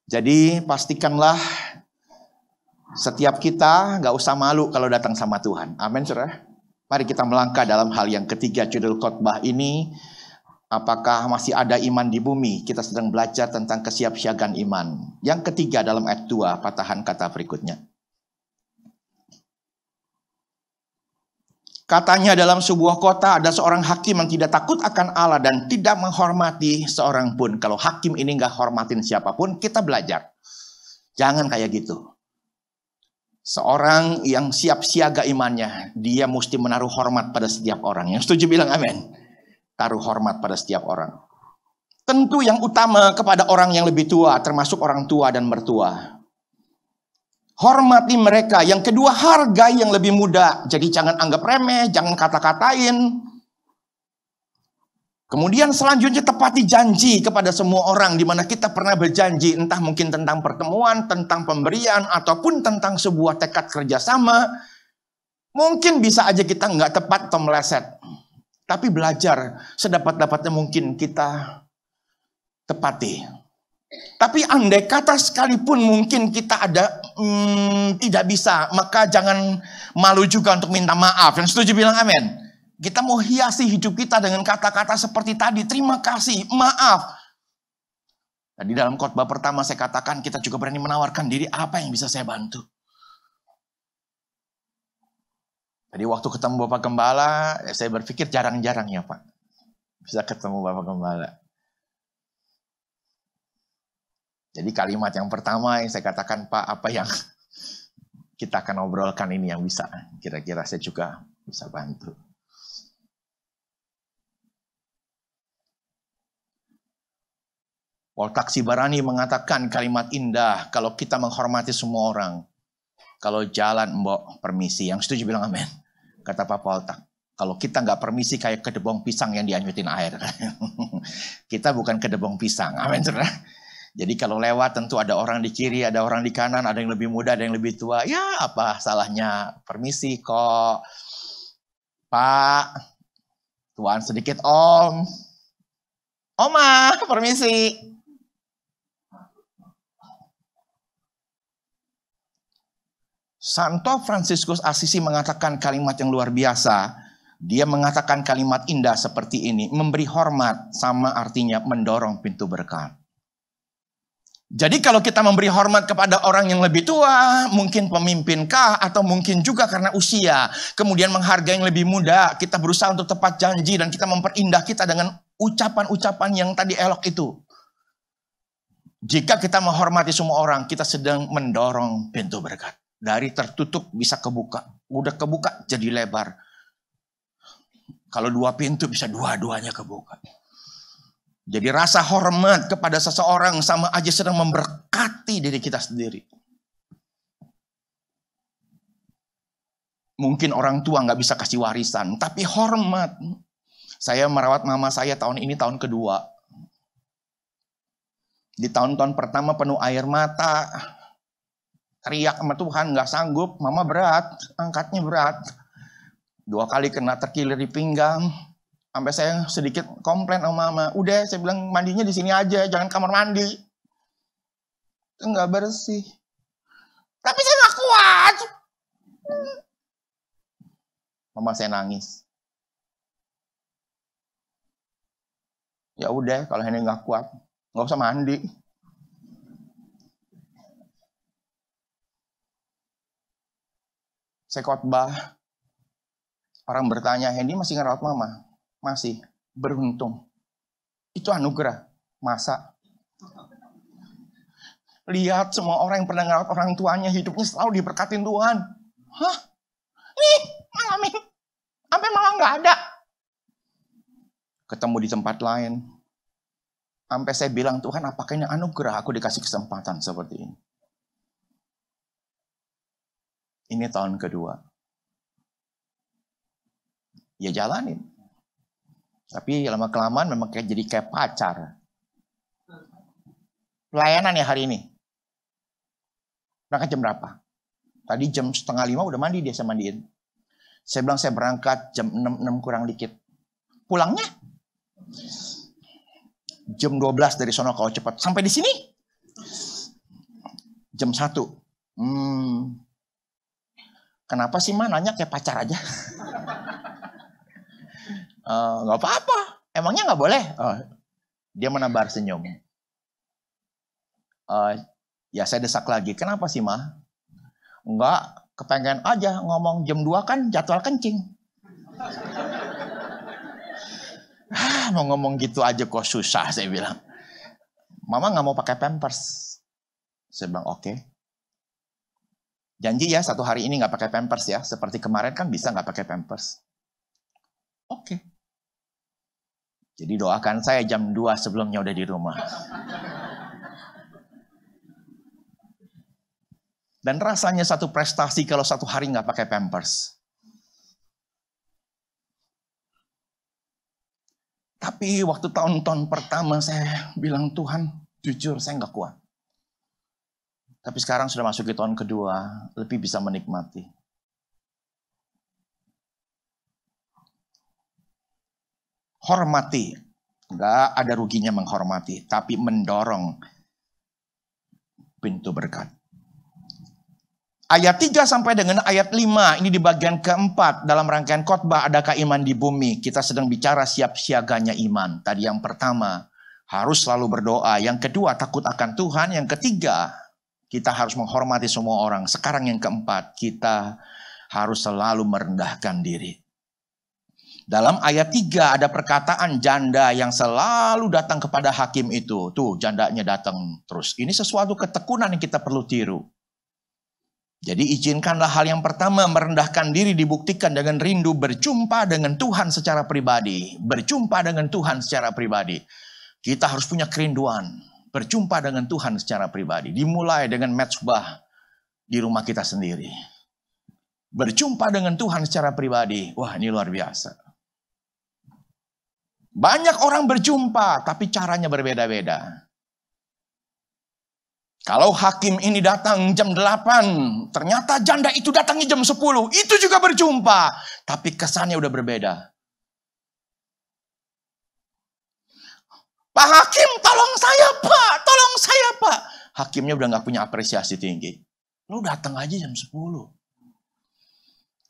Jadi pastikanlah setiap kita nggak usah malu kalau datang sama Tuhan. Amin, saudara. Mari kita melangkah dalam hal yang ketiga judul khotbah ini. Apakah masih ada iman di bumi? Kita sedang belajar tentang kesiapsiagaan iman. Yang ketiga dalam ayat 2, patahan kata berikutnya. Katanya dalam sebuah kota ada seorang hakim yang tidak takut akan Allah dan tidak menghormati seorang pun. Kalau hakim ini nggak hormatin siapa pun, kita belajar. Jangan kayak gitu. Seorang yang siap siaga imannya, dia mesti menaruh hormat pada setiap orang. Yang setuju bilang amin. Taruh hormat pada setiap orang. Tentu yang utama kepada orang yang lebih tua, termasuk orang tua dan mertua. Hormati mereka. Yang kedua, hargai yang lebih muda. Jadi jangan anggap remeh, jangan kata-katain. Kemudian selanjutnya tepati janji kepada semua orang di mana kita pernah berjanji entah mungkin tentang pertemuan, tentang pemberian ataupun tentang sebuah tekad kerjasama. Mungkin bisa aja kita nggak tepat atau meleset. Tapi belajar sedapat-dapatnya mungkin kita tepati. Tapi andai kata sekalipun mungkin kita ada hmm, tidak bisa, maka jangan malu juga untuk minta maaf. Yang setuju bilang amin. Kita mau hiasi hidup kita dengan kata-kata seperti tadi. Terima kasih, maaf. Nah, di dalam khotbah pertama saya katakan kita juga berani menawarkan diri apa yang bisa saya bantu. Jadi waktu ketemu Bapak Gembala, ya saya berpikir jarang-jarang ya Pak. Bisa ketemu Bapak Gembala. Jadi kalimat yang pertama yang saya katakan Pak, apa yang kita akan obrolkan ini yang bisa. Kira-kira saya juga bisa bantu. Paul Taksi Barani mengatakan kalimat indah kalau kita menghormati semua orang. Kalau jalan mbok permisi. Yang setuju bilang amin. Kata Pak Paul Tak. Kalau kita nggak permisi kayak kedebong pisang yang dianyutin air. kita bukan kedebong pisang. Amin saudara. Jadi kalau lewat tentu ada orang di kiri, ada orang di kanan, ada yang lebih muda, ada yang lebih tua. Ya apa salahnya? Permisi kok. Pak, tuan sedikit om. Oma, permisi. Santo Fransiskus Asisi mengatakan kalimat yang luar biasa. Dia mengatakan kalimat indah seperti ini. Memberi hormat sama artinya mendorong pintu berkat. Jadi kalau kita memberi hormat kepada orang yang lebih tua, mungkin pemimpinkah atau mungkin juga karena usia, kemudian menghargai yang lebih muda, kita berusaha untuk tepat janji dan kita memperindah kita dengan ucapan-ucapan yang tadi elok itu. Jika kita menghormati semua orang, kita sedang mendorong pintu berkat. Dari tertutup bisa kebuka. Udah kebuka jadi lebar. Kalau dua pintu bisa dua-duanya kebuka. Jadi rasa hormat kepada seseorang sama aja sedang memberkati diri kita sendiri. Mungkin orang tua nggak bisa kasih warisan, tapi hormat. Saya merawat mama saya tahun ini tahun kedua. Di tahun-tahun pertama penuh air mata, teriak sama Tuhan nggak sanggup, mama berat, angkatnya berat. Dua kali kena terkilir di pinggang, sampai saya sedikit komplain sama mama. Udah, saya bilang mandinya di sini aja, jangan kamar mandi. Itu nggak bersih. Tapi saya nggak kuat. Mama saya nangis. Ya udah, kalau ini nggak kuat, nggak usah mandi. Saya khotbah, orang bertanya, Hendy masih ngerawat mama? Masih. Beruntung. Itu anugerah. Masa? Lihat semua orang yang pernah ngerawat orang tuanya, hidupnya selalu diberkatin Tuhan. Hah? Nih, ngalamin. Sampai malah nggak ada. Ketemu di tempat lain. Sampai saya bilang, Tuhan apakah ini anugerah aku dikasih kesempatan seperti ini. Ini tahun kedua. Ya jalanin. Tapi lama-kelamaan memang kayak jadi kayak pacar. Pelayanan ya hari ini. Berangkat jam berapa? Tadi jam setengah lima udah mandi dia saya mandiin. Saya bilang saya berangkat jam 6, 6 kurang dikit. Pulangnya? Jam 12 dari sono kalau cepat. Sampai di sini? Jam 1. Hmm, Kenapa sih mah nanya kayak pacar aja? uh, gak apa-apa. Emangnya nggak boleh? Uh, dia menabar senyum. Uh, ya saya desak lagi. Kenapa sih mah? Enggak, kepengen aja ngomong jam 2 kan jadwal kencing. ah, mau ngomong gitu aja kok susah saya bilang. Mama nggak mau pakai pampers. Saya bilang oke. Okay. Janji ya satu hari ini nggak pakai pampers ya. Seperti kemarin kan bisa nggak pakai pampers. Oke. Okay. Jadi doakan saya jam 2 sebelumnya udah di rumah. Dan rasanya satu prestasi kalau satu hari nggak pakai pampers. Tapi waktu tahun-tahun pertama saya bilang Tuhan, jujur saya nggak kuat. Tapi sekarang sudah masuk ke tahun kedua, lebih bisa menikmati. Hormati, nggak ada ruginya menghormati, tapi mendorong pintu berkat. Ayat 3 sampai dengan ayat 5 ini di bagian keempat dalam rangkaian khotbah adakah iman di bumi? Kita sedang bicara siap siaganya iman. Tadi yang pertama harus selalu berdoa. Yang kedua takut akan Tuhan. Yang ketiga kita harus menghormati semua orang sekarang yang keempat kita harus selalu merendahkan diri dalam ayat 3 ada perkataan janda yang selalu datang kepada hakim itu. Tuh jandanya datang terus. Ini sesuatu ketekunan yang kita perlu tiru. Jadi izinkanlah hal yang pertama merendahkan diri dibuktikan dengan rindu berjumpa dengan Tuhan secara pribadi. Berjumpa dengan Tuhan secara pribadi. Kita harus punya kerinduan. Berjumpa dengan Tuhan secara pribadi. Dimulai dengan mezbah di rumah kita sendiri. Berjumpa dengan Tuhan secara pribadi. Wah ini luar biasa. Banyak orang berjumpa tapi caranya berbeda-beda. Kalau hakim ini datang jam 8, ternyata janda itu datangnya jam 10, itu juga berjumpa. Tapi kesannya udah berbeda. Pak Hakim, tolong saya Pak, tolong saya Pak. Hakimnya udah gak punya apresiasi tinggi. Lu datang aja jam 10.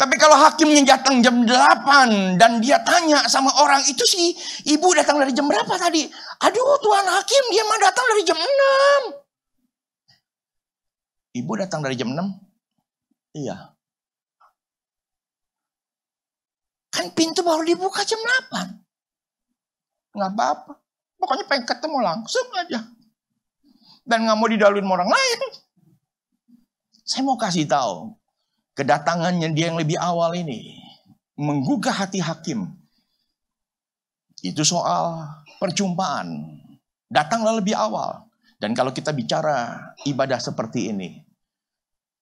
Tapi kalau hakimnya datang jam 8 dan dia tanya sama orang itu sih, ibu datang dari jam berapa tadi? Aduh Tuhan Hakim, dia mah datang dari jam 6. Ibu datang dari jam 6? Iya. Kan pintu baru dibuka jam 8. Nggak apa-apa. Pokoknya pengen ketemu langsung aja. Dan nggak mau didaluin orang lain. Saya mau kasih tahu. Kedatangannya dia yang lebih awal ini. Menggugah hati hakim. Itu soal perjumpaan. Datanglah lebih awal. Dan kalau kita bicara ibadah seperti ini,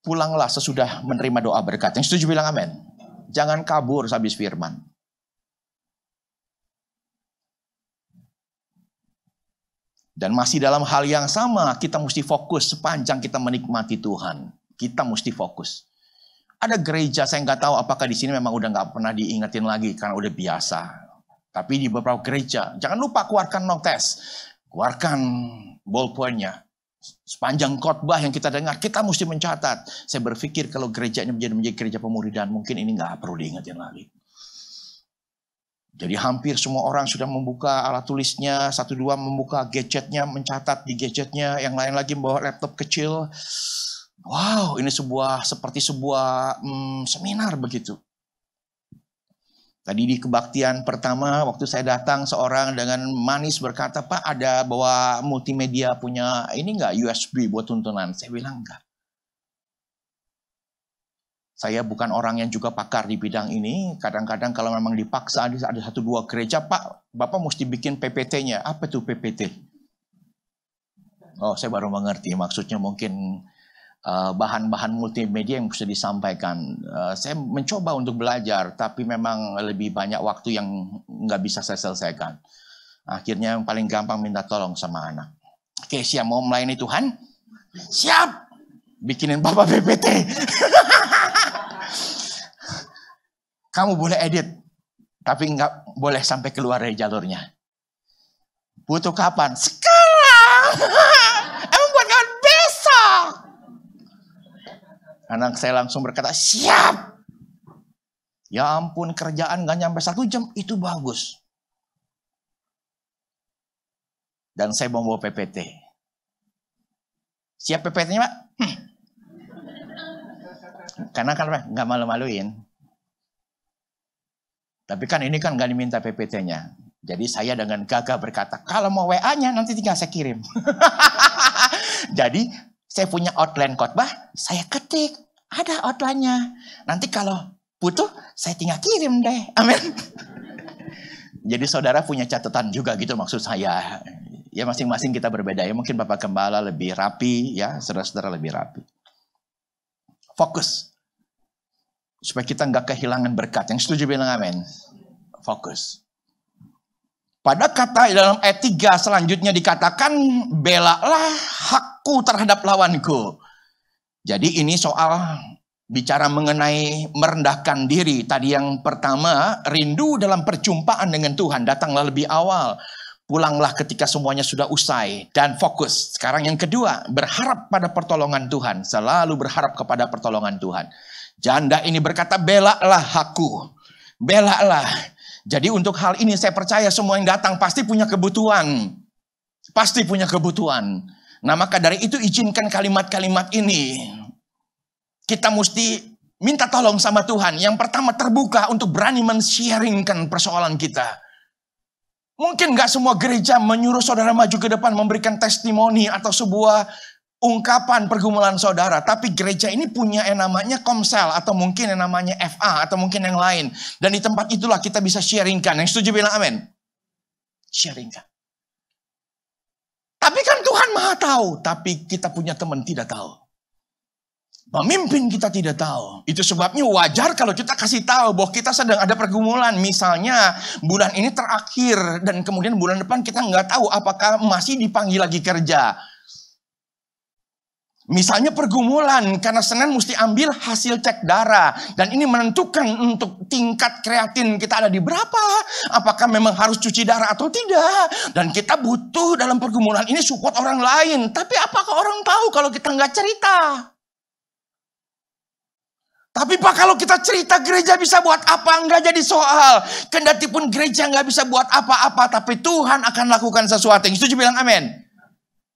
pulanglah sesudah menerima doa berkat. Yang setuju bilang amin. Jangan kabur habis firman. Dan masih dalam hal yang sama, kita mesti fokus sepanjang kita menikmati Tuhan. Kita mesti fokus. Ada gereja, saya nggak tahu apakah di sini memang udah nggak pernah diingetin lagi karena udah biasa. Tapi di beberapa gereja, jangan lupa keluarkan notes. Keluarkan ballpointnya. Sepanjang khotbah yang kita dengar, kita mesti mencatat. Saya berpikir kalau gereja ini menjadi, menjadi gereja pemuridan, mungkin ini nggak perlu diingetin lagi. Jadi hampir semua orang sudah membuka alat tulisnya, satu dua membuka gadgetnya, mencatat di gadgetnya, yang lain lagi membawa laptop kecil. Wow, ini sebuah seperti sebuah hmm, seminar begitu. Tadi di kebaktian pertama waktu saya datang seorang dengan manis berkata, Pak ada bawa multimedia punya ini enggak USB buat tuntunan? Saya bilang enggak. Saya bukan orang yang juga pakar di bidang ini. Kadang-kadang kalau memang dipaksa ada, satu dua gereja, Pak, Bapak mesti bikin PPT-nya. Apa tuh PPT? Oh, saya baru mengerti. Maksudnya mungkin Eh, bahan-bahan multimedia yang bisa disampaikan. Uh, saya mencoba untuk belajar, tapi memang lebih banyak waktu yang nggak bisa saya selesaikan. Akhirnya yang paling gampang minta tolong sama anak. Oke, siap mau melayani Tuhan? Siap! Bikinin Bapak PPT. Kamu boleh edit, tapi nggak boleh sampai keluar dari jalurnya. Butuh kapan? Sekarang! Anak saya langsung berkata, siap. Ya ampun kerjaan gak nyampe satu jam, itu bagus. Dan saya bawa PPT. Siap PPT-nya Pak? Hmm. Karena kan nggak malu-maluin. Tapi kan ini kan nggak diminta PPT-nya. Jadi saya dengan gagah berkata, kalau mau WA-nya nanti tinggal saya kirim. Jadi Saya punya outline khotbah, saya ketik. Ada outline-nya. Nanti kalau butuh, saya tinggal kirim deh. Amin. Jadi saudara punya catatan juga gitu maksud saya. Ya masing-masing kita berbeda ya. Mungkin Bapak Gembala lebih rapi, ya saudara-saudara lebih rapi. Fokus. Supaya kita nggak kehilangan berkat. Yang setuju bilang amin. Fokus. Pada kata dalam ayat 3 selanjutnya dikatakan, belalah hakku terhadap lawanku. Jadi ini soal bicara mengenai merendahkan diri. Tadi yang pertama, rindu dalam perjumpaan dengan Tuhan. Datanglah lebih awal. Pulanglah ketika semuanya sudah usai dan fokus. Sekarang yang kedua, berharap pada pertolongan Tuhan. Selalu berharap kepada pertolongan Tuhan. Janda ini berkata, belalah aku. Belalah. Jadi untuk hal ini saya percaya semua yang datang pasti punya kebutuhan. Pasti punya kebutuhan. Nah maka dari itu izinkan kalimat-kalimat ini. Kita mesti minta tolong sama Tuhan. Yang pertama terbuka untuk berani men-sharingkan persoalan kita. Mungkin gak semua gereja menyuruh saudara maju ke depan memberikan testimoni atau sebuah ungkapan pergumulan saudara. Tapi gereja ini punya yang namanya komsel atau mungkin yang namanya FA atau mungkin yang lain. Dan di tempat itulah kita bisa sharingkan. Yang setuju bilang amin. Sharingkan. Tapi kan Tuhan maha tahu. Tapi kita punya teman tidak tahu. Pemimpin kita tidak tahu. Itu sebabnya wajar kalau kita kasih tahu bahwa kita sedang ada pergumulan. Misalnya bulan ini terakhir dan kemudian bulan depan kita nggak tahu apakah masih dipanggil lagi kerja. Misalnya pergumulan, karena Senin mesti ambil hasil cek darah. Dan ini menentukan untuk tingkat kreatin kita ada di berapa. Apakah memang harus cuci darah atau tidak. Dan kita butuh dalam pergumulan ini support orang lain. Tapi apakah orang tahu kalau kita nggak cerita? Tapi Pak kalau kita cerita gereja bisa buat apa? Nggak jadi soal. Kendati pun gereja nggak bisa buat apa-apa. Tapi Tuhan akan lakukan sesuatu. Yang setuju bilang amin.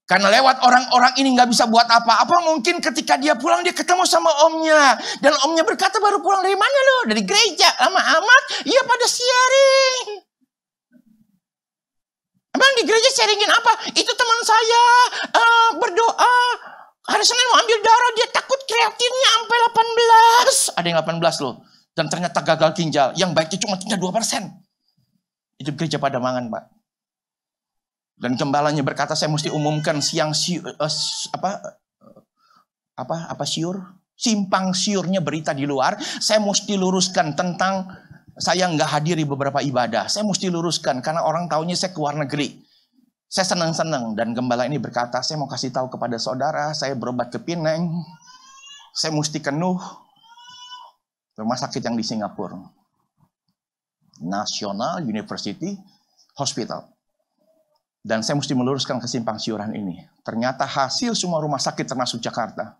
Karena lewat orang-orang ini nggak bisa buat apa-apa. Mungkin ketika dia pulang dia ketemu sama omnya. Dan omnya berkata baru pulang dari mana lo? Dari gereja. Lama amat. Iya pada sharing. Emang di gereja sharingin apa? Itu teman saya uh, berdoa. Hari Senin mau ambil darah. Dia takut kreatinnya sampai 18. Ada yang 18 loh. Dan ternyata gagal ginjal. Yang baiknya cuma tinggal 2%. Itu gereja pada mangan pak. Dan gembalanya berkata saya mesti umumkan siang siur, uh, apa apa apa siur simpang siurnya berita di luar. Saya mesti luruskan tentang saya nggak hadiri beberapa ibadah. Saya mesti luruskan karena orang tahunya saya ke luar negeri. Saya senang-senang dan gembala ini berkata, saya mau kasih tahu kepada saudara, saya berobat ke Pineng, saya mesti ke Nuh, rumah sakit yang di Singapura. National University Hospital. Dan saya mesti meluruskan kesimpang siuran ini. Ternyata hasil semua rumah sakit termasuk Jakarta.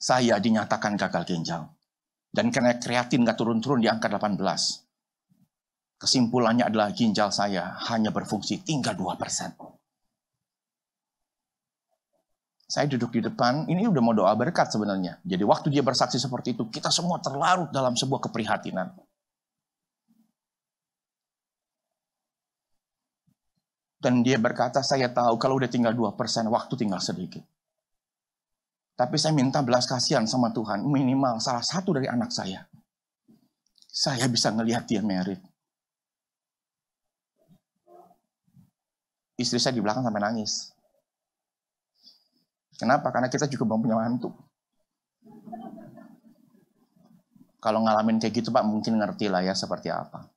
Saya dinyatakan gagal ginjal. Dan karena kreatin gak turun-turun di angka 18. Kesimpulannya adalah ginjal saya hanya berfungsi tinggal 2%. Saya duduk di depan, ini udah mau doa berkat sebenarnya. Jadi waktu dia bersaksi seperti itu, kita semua terlarut dalam sebuah keprihatinan. Dan dia berkata, saya tahu kalau udah tinggal 2%, waktu tinggal sedikit. Tapi saya minta belas kasihan sama Tuhan, minimal salah satu dari anak saya. Saya bisa ngelihat dia merit. Istri saya di belakang sampai nangis. Kenapa? Karena kita juga belum punya mantu. Kalau ngalamin kayak gitu Pak, mungkin ngerti lah ya seperti apa.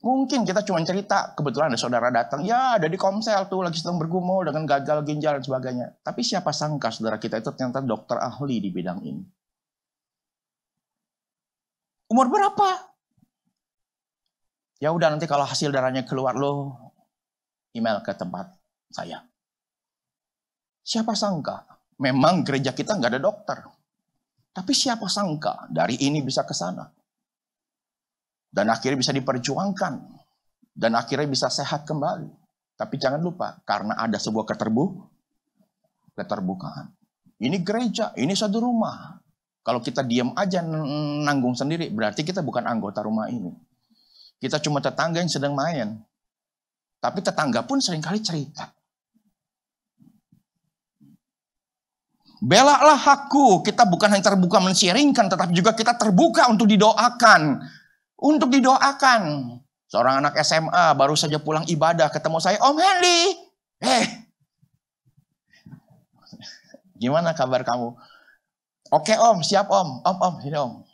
Mungkin kita cuma cerita, kebetulan ada saudara datang, ya ada di komsel tuh lagi sedang bergumul dengan gagal ginjal dan sebagainya. Tapi siapa sangka saudara kita itu ternyata dokter ahli di bidang ini. Umur berapa? Ya udah nanti kalau hasil darahnya keluar lo email ke tempat saya. Siapa sangka? Memang gereja kita nggak ada dokter. Tapi siapa sangka dari ini bisa ke sana. Dan akhirnya bisa diperjuangkan. Dan akhirnya bisa sehat kembali. Tapi jangan lupa, karena ada sebuah keterbu, keterbukaan. Ini gereja, ini satu rumah. Kalau kita diam aja nanggung sendiri, berarti kita bukan anggota rumah ini. Kita cuma tetangga yang sedang main. Tapi tetangga pun sering kali cerita. Belalah aku, kita bukan hanya terbuka mensharingkan, tetapi juga kita terbuka untuk didoakan. Untuk didoakan. Seorang anak SMA baru saja pulang ibadah, ketemu saya, Om Henry. Eh, gimana kabar kamu? Oke om, siap om, om, om, sini om.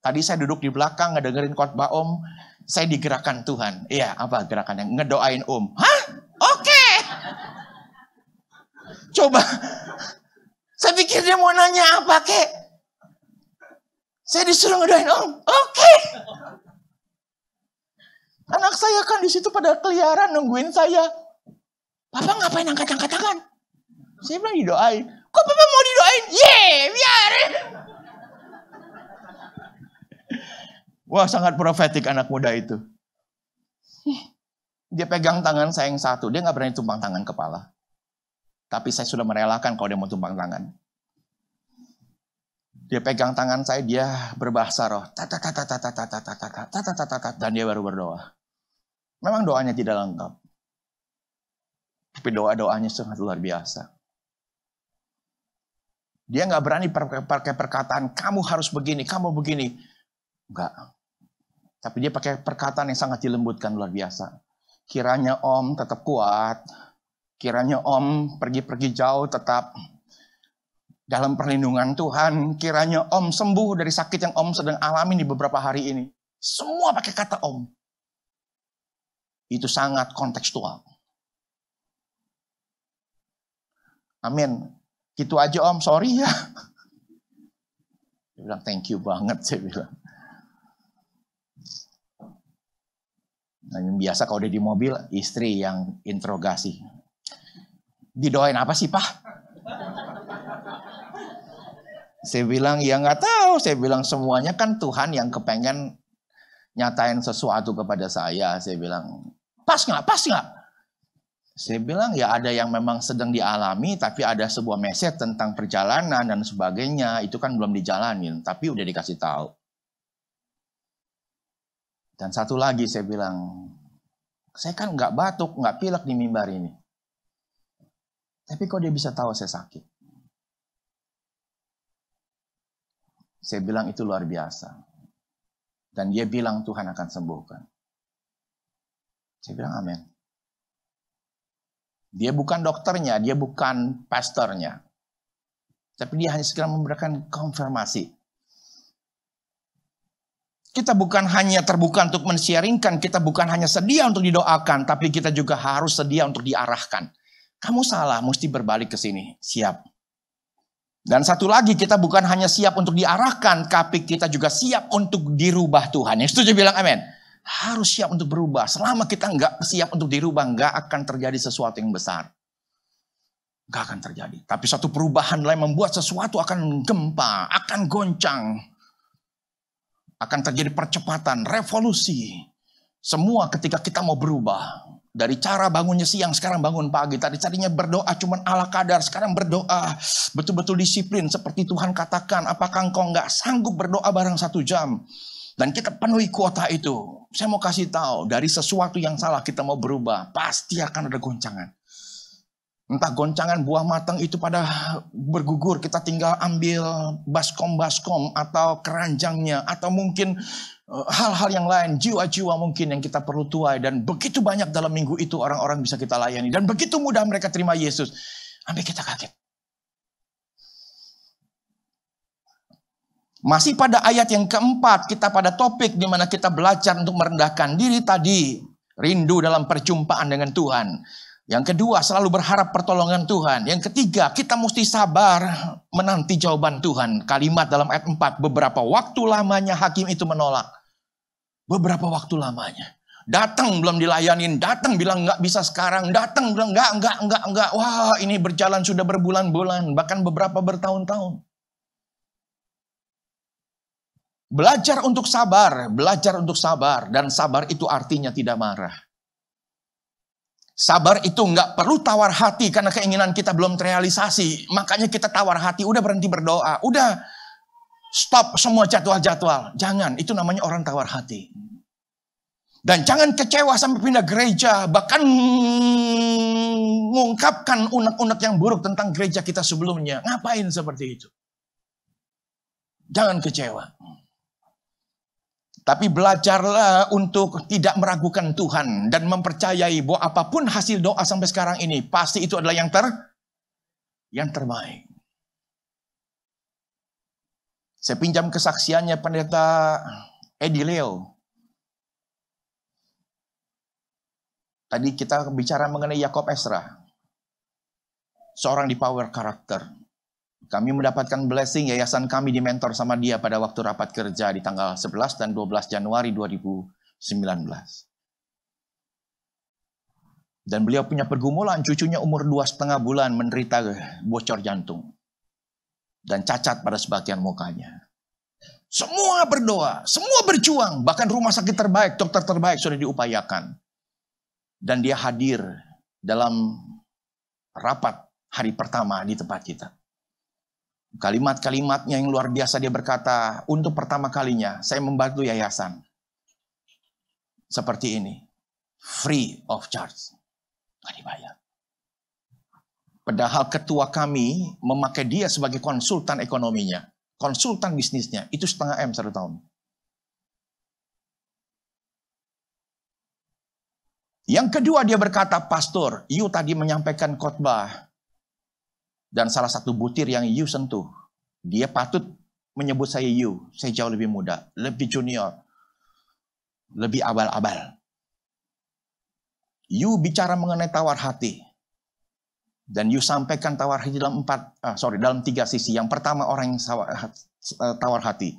Tadi saya duduk di belakang ngedengerin khotbah om, saya digerakkan Tuhan. Iya, apa gerakannya? Ngedoain om. Hah? Oke. Coba saya pikir dia mau nanya apa kek. Saya disuruh ngedoain om. Oke. Okay. Anak saya kan di situ pada keliaran nungguin saya. Papa ngapain angkat-angkat tangan? Saya bilang didoain. Kok papa mau didoain? Ye, biar. Wah sangat profetik anak muda itu. Dia pegang tangan saya yang satu. Dia nggak berani tumpang tangan kepala. Tapi saya sudah merelakan kalau dia mau tumpang tangan. Dia pegang tangan saya, dia berbahasa roh. Dan dia baru berdoa. Memang doanya tidak lengkap. Tapi doa-doanya sangat luar biasa. Dia nggak berani pakai perkataan, kamu harus begini, kamu begini. Enggak. Tapi dia pakai perkataan yang sangat dilembutkan luar biasa. Kiranya om tetap kuat, Kiranya Om pergi-pergi jauh tetap dalam perlindungan Tuhan. Kiranya Om sembuh dari sakit yang Om sedang alami di beberapa hari ini. Semua pakai kata Om. Itu sangat kontekstual. Amin. Gitu aja Om, sorry ya. Dia bilang thank you banget, saya bilang. Nah, yang biasa kalau udah di mobil, istri yang interogasi didoain apa sih pak? Saya bilang ya nggak tahu. Saya bilang semuanya kan Tuhan yang kepengen nyatain sesuatu kepada saya. Saya bilang pas nggak? Pas nggak? Saya bilang ya ada yang memang sedang dialami, tapi ada sebuah message tentang perjalanan dan sebagainya. Itu kan belum dijalanin, tapi udah dikasih tahu. Dan satu lagi saya bilang, saya kan nggak batuk, nggak pilek di mimbar ini. Tapi kok dia bisa tahu saya sakit? Saya bilang itu luar biasa. Dan dia bilang Tuhan akan sembuhkan. Saya bilang amin. Dia bukan dokternya, dia bukan pastornya. Tapi dia hanya segera memberikan konfirmasi. Kita bukan hanya terbuka untuk mensharingkan, kita bukan hanya sedia untuk didoakan, tapi kita juga harus sedia untuk diarahkan. Kamu salah, mesti berbalik ke sini. Siap. Dan satu lagi, kita bukan hanya siap untuk diarahkan, tapi kita juga siap untuk dirubah Tuhan. Yang setuju bilang amin. Harus siap untuk berubah. Selama kita nggak siap untuk dirubah, nggak akan terjadi sesuatu yang besar. Nggak akan terjadi. Tapi satu perubahan lain membuat sesuatu akan gempa, akan goncang. Akan terjadi percepatan, revolusi. Semua ketika kita mau berubah. Dari cara bangunnya siang, sekarang bangun pagi. Tadi tadinya berdoa cuma ala kadar, sekarang berdoa betul-betul disiplin. Seperti Tuhan katakan, apakah engkau nggak sanggup berdoa bareng satu jam? Dan kita penuhi kuota itu. Saya mau kasih tahu, dari sesuatu yang salah kita mau berubah, pasti akan ada goncangan. Entah goncangan buah matang itu pada bergugur, kita tinggal ambil baskom-baskom atau keranjangnya, atau mungkin Eh, hal-hal yang lain, jiwa-jiwa mungkin yang kita perlu tuai. Dan begitu banyak dalam minggu itu orang-orang bisa kita layani. Dan begitu mudah mereka terima Yesus. Sampai kita kaget. Masih pada ayat yang keempat, kita pada topik di mana kita belajar untuk merendahkan diri tadi. Rindu dalam perjumpaan dengan Tuhan. Yang kedua, selalu berharap pertolongan Tuhan. Yang ketiga, kita mesti sabar menanti jawaban Tuhan. Kalimat dalam ayat 4, beberapa waktu lamanya hakim itu menolak. Beberapa waktu lamanya. Datang belum dilayanin, datang bilang nggak bisa sekarang, datang bilang nggak, nggak, nggak, nggak. Wah ini berjalan sudah berbulan-bulan, bahkan beberapa bertahun-tahun. Belajar untuk sabar, belajar untuk sabar. Dan sabar itu artinya tidak marah. Sabar itu nggak perlu tawar hati karena keinginan kita belum terrealisasi. Makanya kita tawar hati, udah berhenti berdoa. Udah Stop semua jadwal-jadwal. Jangan, itu namanya orang tawar hati. Dan jangan kecewa sampai pindah gereja, bahkan mengungkapkan unek-unek yang buruk tentang gereja kita sebelumnya. Ngapain seperti itu? Jangan kecewa. Tapi belajarlah untuk tidak meragukan Tuhan dan mempercayai bahwa apa pun hasil doa sampai sekarang ini pasti itu adalah yang ter yang terbaik. Saya pinjam kesaksiannya pendeta Edi Leo Tadi kita bicara mengenai Yakob Esra. Seorang di power karakter. Kami mendapatkan blessing yayasan kami di mentor sama dia pada waktu rapat kerja di tanggal 11 dan 12 Januari 2019. Dan beliau punya pergumulan, cucunya umur dua setengah bulan menderita bocor jantung. Dan cacat pada sebagian mukanya. Semua berdoa, semua berjuang, bahkan rumah sakit terbaik, dokter terbaik sudah diupayakan dan dia hadir dalam rapat hari pertama di tempat kita. Kalimat-kalimatnya yang luar biasa dia berkata, untuk pertama kalinya saya membantu yayasan. Seperti ini. Free of charge. Gak dibayar. Padahal ketua kami memakai dia sebagai konsultan ekonominya. Konsultan bisnisnya. Itu setengah M satu tahun. Yang kedua dia berkata, Pastor, you tadi menyampaikan khotbah. Dan salah satu butir yang you sentuh. Dia patut menyebut saya you. Saya jauh lebih muda, lebih junior, lebih abal-abal. You bicara mengenai tawar hati. Dan you sampaikan tawar hati dalam empat, ah, sorry, dalam tiga sisi. Yang pertama orang yang eh, tawar hati.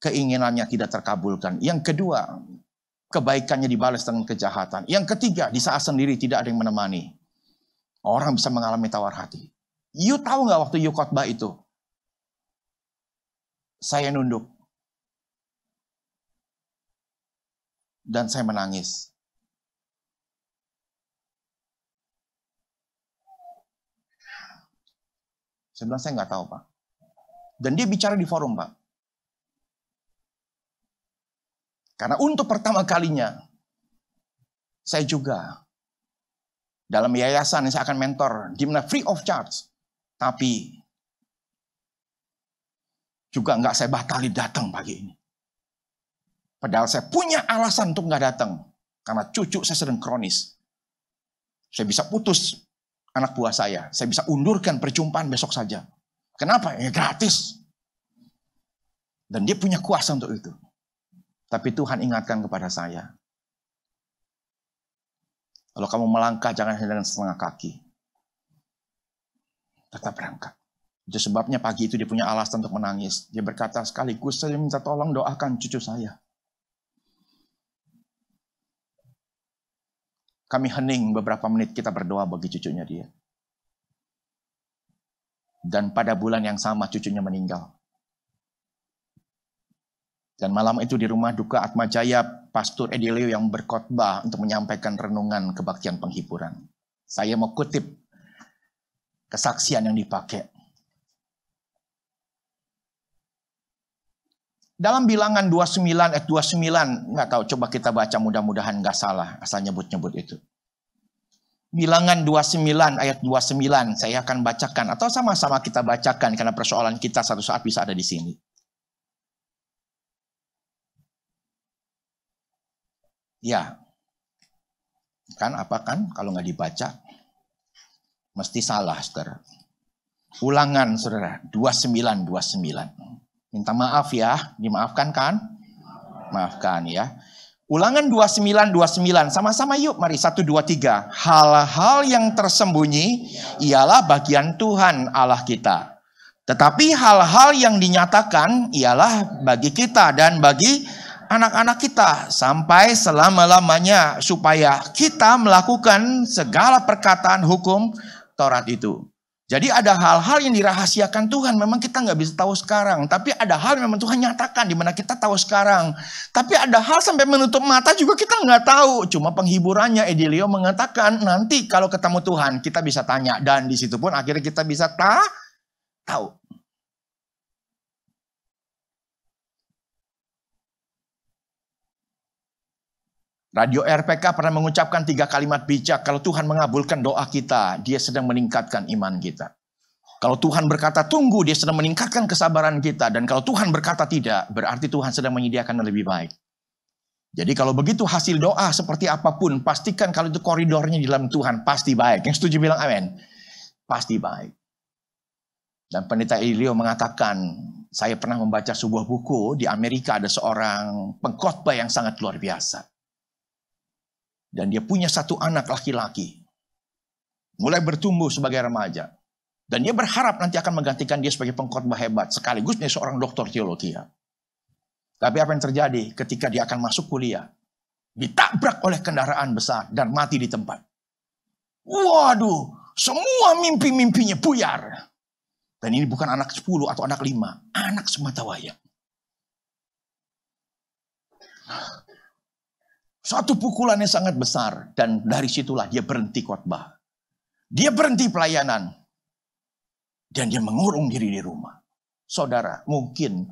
Keinginannya tidak terkabulkan. Yang kedua, kebaikannya dibalas dengan kejahatan. Yang ketiga, di saat sendiri tidak ada yang menemani. Orang bisa mengalami tawar hati. You tahu nggak waktu you khotbah itu? Saya nunduk. Dan saya menangis. Saya bilang, saya nggak tahu, Pak. Dan dia bicara di forum, Pak. Karena untuk pertama kalinya, saya juga dalam yayasan yang saya akan mentor, di mana free of charge. Tapi juga nggak saya batali datang pagi ini. Padahal saya punya alasan untuk nggak datang. Karena cucu saya sedang kronis. Saya bisa putus anak buah saya. Saya bisa undurkan perjumpaan besok saja. Kenapa? Ya gratis. Dan dia punya kuasa untuk itu. Tapi Tuhan ingatkan kepada saya. Kalau kamu melangkah jangan hanya dengan setengah kaki. Tetap berangkat. Itu sebabnya pagi itu dia punya alasan untuk menangis. Dia berkata sekaligus saya minta tolong doakan cucu saya. Kami hening beberapa menit kita berdoa bagi cucunya dia. Dan pada bulan yang sama cucunya meninggal. Dan malam itu di rumah duka Atma Jaya, Pastor Edilio yang berkhotbah untuk menyampaikan renungan kebaktian penghiburan. Saya mau kutip kesaksian yang dipakai. Dalam bilangan 29 ayat 29, nggak tahu coba kita baca mudah-mudahan nggak salah asal nyebut-nyebut itu. Bilangan 29 ayat 29 saya akan bacakan atau sama-sama kita bacakan karena persoalan kita satu saat bisa ada di sini. Ya. Kan apa kan kalau nggak dibaca mesti salah saudara. Ulangan saudara 2929. Minta maaf ya, dimaafkan kan? Maafkan ya. Ulangan 2929 sama-sama yuk mari 1 2 3. Hal-hal yang tersembunyi ialah bagian Tuhan Allah kita. Tetapi hal-hal yang dinyatakan ialah bagi kita dan bagi anak-anak kita sampai selama-lamanya supaya kita melakukan segala perkataan hukum Taurat itu. Jadi ada hal-hal yang dirahasiakan Tuhan, memang kita nggak bisa tahu sekarang. Tapi ada hal yang memang Tuhan nyatakan, di mana kita tahu sekarang. Tapi ada hal sampai menutup mata juga kita nggak tahu. Cuma penghiburannya Edilio mengatakan, nanti kalau ketemu Tuhan kita bisa tanya. Dan di situ pun akhirnya kita bisa ta tahu. Radio RPK pernah mengucapkan tiga kalimat bijak. Kalau Tuhan mengabulkan doa kita, dia sedang meningkatkan iman kita. Kalau Tuhan berkata tunggu, dia sedang meningkatkan kesabaran kita. Dan kalau Tuhan berkata tidak, berarti Tuhan sedang menyediakan yang lebih baik. Jadi kalau begitu hasil doa seperti apa pun, pastikan kalau itu koridornya di dalam Tuhan, pasti baik. Yang setuju bilang amin. Pasti baik. Dan pendeta Ilio mengatakan, saya pernah membaca sebuah buku di Amerika ada seorang pengkhotbah yang sangat luar biasa. Dan dia punya satu anak laki-laki. Mulai bertumbuh sebagai remaja. Dan dia berharap nanti akan menggantikan dia sebagai pengkhotbah hebat. Sekaligus dia seorang doktor teologi. Tapi apa yang terjadi ketika dia akan masuk kuliah? Ditabrak oleh kendaraan besar dan mati di tempat. Waduh, semua mimpi-mimpinya buyar. Dan ini bukan anak 10 atau anak 5, anak semata wayang. Satu pukulannya sangat besar dan dari situlah dia berhenti khotbah. Dia berhenti pelayanan dan dia mengurung diri di rumah. Saudara, mungkin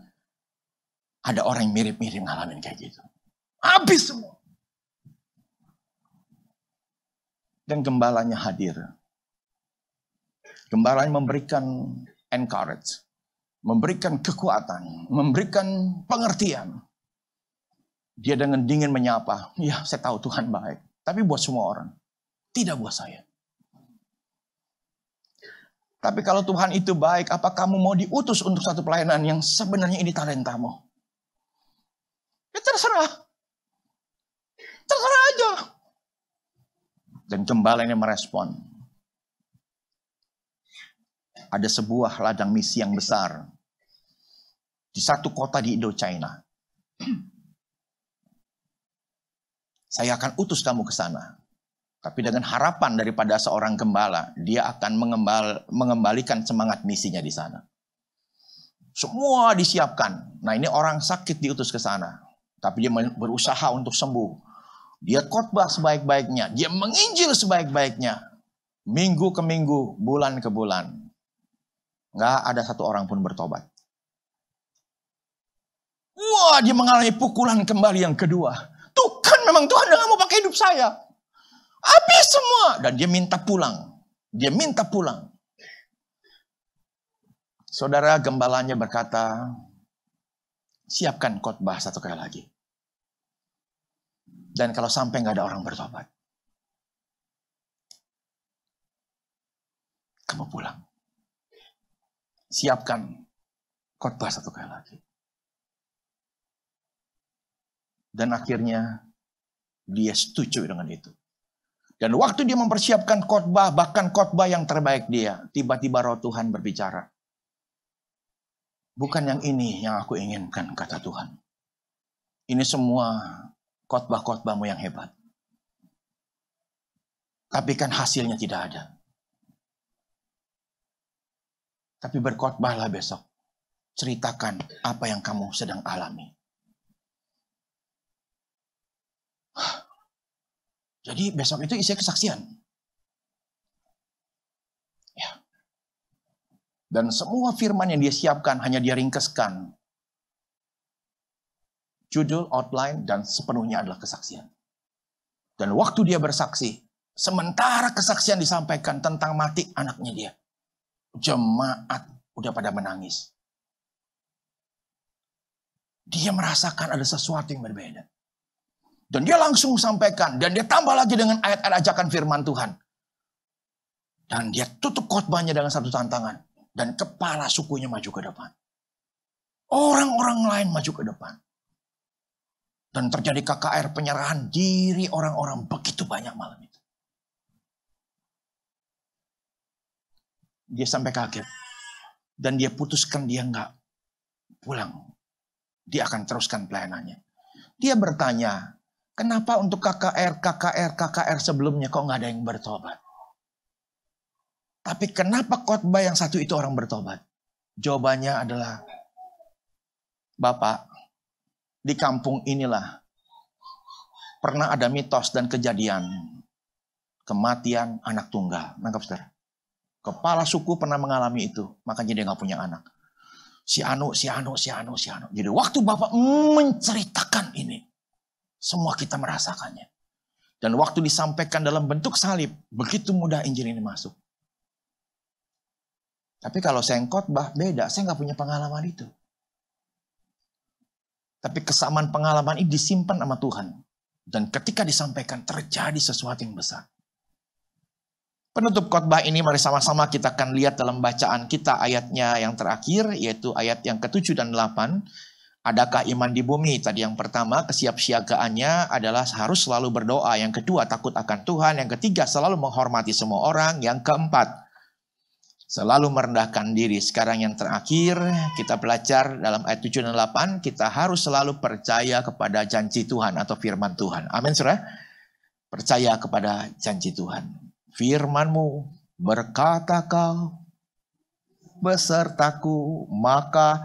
ada orang yang mirip-mirip ngalamin kayak gitu. Habis semua. Dan gembalanya hadir. Gembalanya memberikan encourage. Memberikan kekuatan. Memberikan pengertian. Dia dengan dingin menyapa. Ya saya tahu Tuhan baik. Tapi buat semua orang. Tidak buat saya. Tapi kalau Tuhan itu baik, apa kamu mau diutus untuk satu pelayanan yang sebenarnya ini talentamu? Ya terserah. Terserah aja. Dan gembala ini merespon. Ada sebuah ladang misi yang besar. Di satu kota di Indochina. Saya akan utus kamu ke sana. Tapi dengan harapan daripada seorang gembala, dia akan mengembal, mengembalikan semangat misinya di sana. Semua disiapkan. Nah ini orang sakit diutus ke sana. Tapi dia berusaha untuk sembuh. Dia khotbah sebaik-baiknya. Dia menginjil sebaik-baiknya. Minggu ke minggu, bulan ke bulan. Nggak ada satu orang pun bertobat. Wah, dia mengalami pukulan kembali yang kedua. Tuh kan memang Tuhan nggak mau pakai hidup saya. Habis semua. Dan dia minta pulang. Dia minta pulang. Saudara gembalanya berkata, siapkan khotbah satu kali lagi. Dan kalau sampai nggak ada orang bertobat, kamu pulang. Siapkan khotbah satu kali lagi. Dan akhirnya dia setuju dengan itu. Dan waktu dia mempersiapkan khotbah, bahkan khotbah yang terbaik dia, tiba-tiba roh Tuhan berbicara. Bukan yang ini yang aku inginkan, kata Tuhan. Ini semua khotbah-khotbahmu yang hebat. Tapi kan hasilnya tidak ada. Tapi berkhotbahlah besok. Ceritakan apa yang kamu sedang alami. Jadi besok itu isi kesaksian. Ya. Dan semua firman yang dia siapkan hanya dia ringkeskan. Judul, outline, dan sepenuhnya adalah kesaksian. Dan waktu dia bersaksi, sementara kesaksian disampaikan tentang mati anaknya dia. Jemaat udah pada menangis. Dia merasakan ada sesuatu yang berbeda. Dan dia langsung sampaikan. Dan dia tambah lagi dengan ayat-ayat ajakan firman Tuhan. Dan dia tutup khotbahnya dengan satu tantangan. Dan kepala sukunya maju ke depan. Orang-orang lain maju ke depan. Dan terjadi KKR penyerahan diri orang-orang begitu banyak malam itu. Dia sampai kaget. Dan dia putuskan dia nggak pulang. Dia akan teruskan pelayanannya. Dia bertanya, Kenapa untuk KKR, KKR, KKR sebelumnya kok nggak ada yang bertobat? Tapi kenapa khotbah yang satu itu orang bertobat? Jawabannya adalah, Bapak, di kampung inilah pernah ada mitos dan kejadian kematian anak tunggal. Nangkap saudara? Kepala suku pernah mengalami itu, makanya dia nggak punya anak. Si Anu, si Anu, si Anu, si Anu. Jadi waktu Bapak menceritakan ini, Semua kita merasakannya. Dan waktu disampaikan dalam bentuk salib, begitu mudah Injil ini masuk. Tapi kalau saya khotbah beda, saya nggak punya pengalaman itu. Tapi kesamaan pengalaman ini disimpan sama Tuhan. Dan ketika disampaikan terjadi sesuatu yang besar. Penutup khotbah ini mari sama-sama kita akan lihat dalam bacaan kita ayatnya yang terakhir yaitu ayat yang ke-7 dan 8. Adakah iman di bumi? Tadi yang pertama kesiapsiagaannya adalah harus selalu berdoa. Yang kedua takut akan Tuhan. Yang ketiga selalu menghormati semua orang. Yang keempat Selalu merendahkan diri. Sekarang yang terakhir kita belajar dalam ayat 7 dan 8. Kita harus selalu percaya kepada janji Tuhan atau firman Tuhan. Amin saudara. Percaya kepada janji Tuhan. Firmanmu berkata kau besertaku maka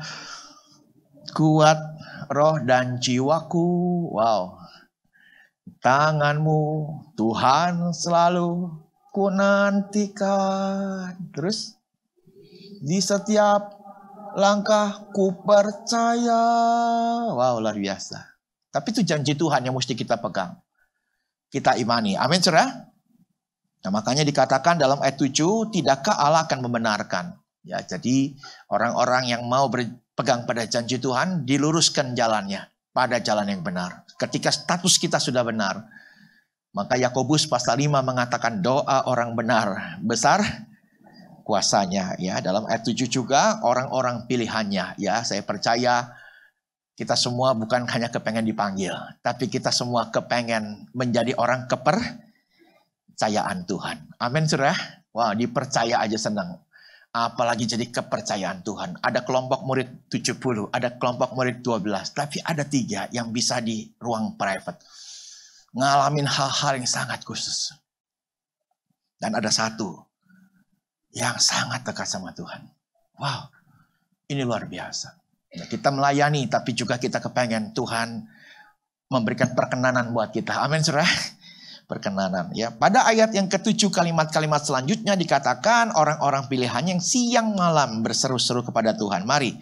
kuat roh dan jiwaku. Wow. Tanganmu Tuhan selalu ku nantikan. Terus di setiap langkah ku percaya. Wow, luar biasa. Tapi itu janji Tuhan yang mesti kita pegang. Kita imani. Amin, saudara? Nah, makanya dikatakan dalam ayat 7, tidakkah Allah akan membenarkan? Ya, jadi orang-orang yang mau berpegang pada janji Tuhan diluruskan jalannya pada jalan yang benar. Ketika status kita sudah benar, maka Yakobus pasal 5 mengatakan doa orang benar besar kuasanya ya. Dalam ayat 7 juga orang-orang pilihannya ya. Saya percaya kita semua bukan hanya kepengen dipanggil, tapi kita semua kepengen menjadi orang kepercayaan Tuhan. Amin Saudara. Wah, dipercaya aja senang. Apalagi jadi kepercayaan Tuhan. Ada kelompok murid 70, ada kelompok murid 12, tapi ada tiga yang bisa di ruang private ngalamin hal-hal yang sangat khusus. Dan ada satu yang sangat dekat sama Tuhan. Wow, ini luar biasa. Ya, kita melayani, tapi juga kita kepengen Tuhan memberikan perkenanan buat kita. Amin, saudara. Perkenanan. Ya, pada ayat yang ketujuh kalimat-kalimat selanjutnya dikatakan orang-orang pilihan yang siang malam berseru-seru kepada Tuhan. Mari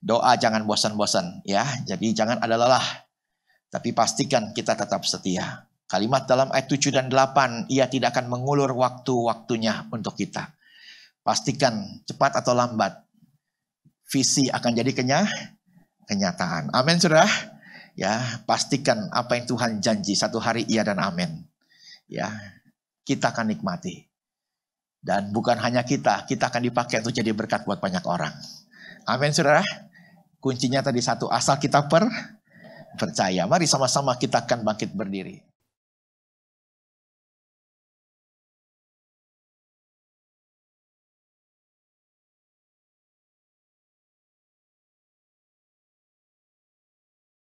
doa jangan bosan-bosan ya. Jadi jangan ada lelah tapi pastikan kita tetap setia. Kalimat dalam ayat 7 dan 8, ia tidak akan mengulur waktu-waktunya untuk kita. Pastikan cepat atau lambat, visi akan jadi kenya, kenyataan. Amin saudara. Ya, pastikan apa yang Tuhan janji satu hari iya dan amin. Ya, kita akan nikmati. Dan bukan hanya kita, kita akan dipakai untuk jadi berkat buat banyak orang. Amin saudara. Kuncinya tadi satu, asal kita per percaya. Mari sama-sama kita akan bangkit berdiri.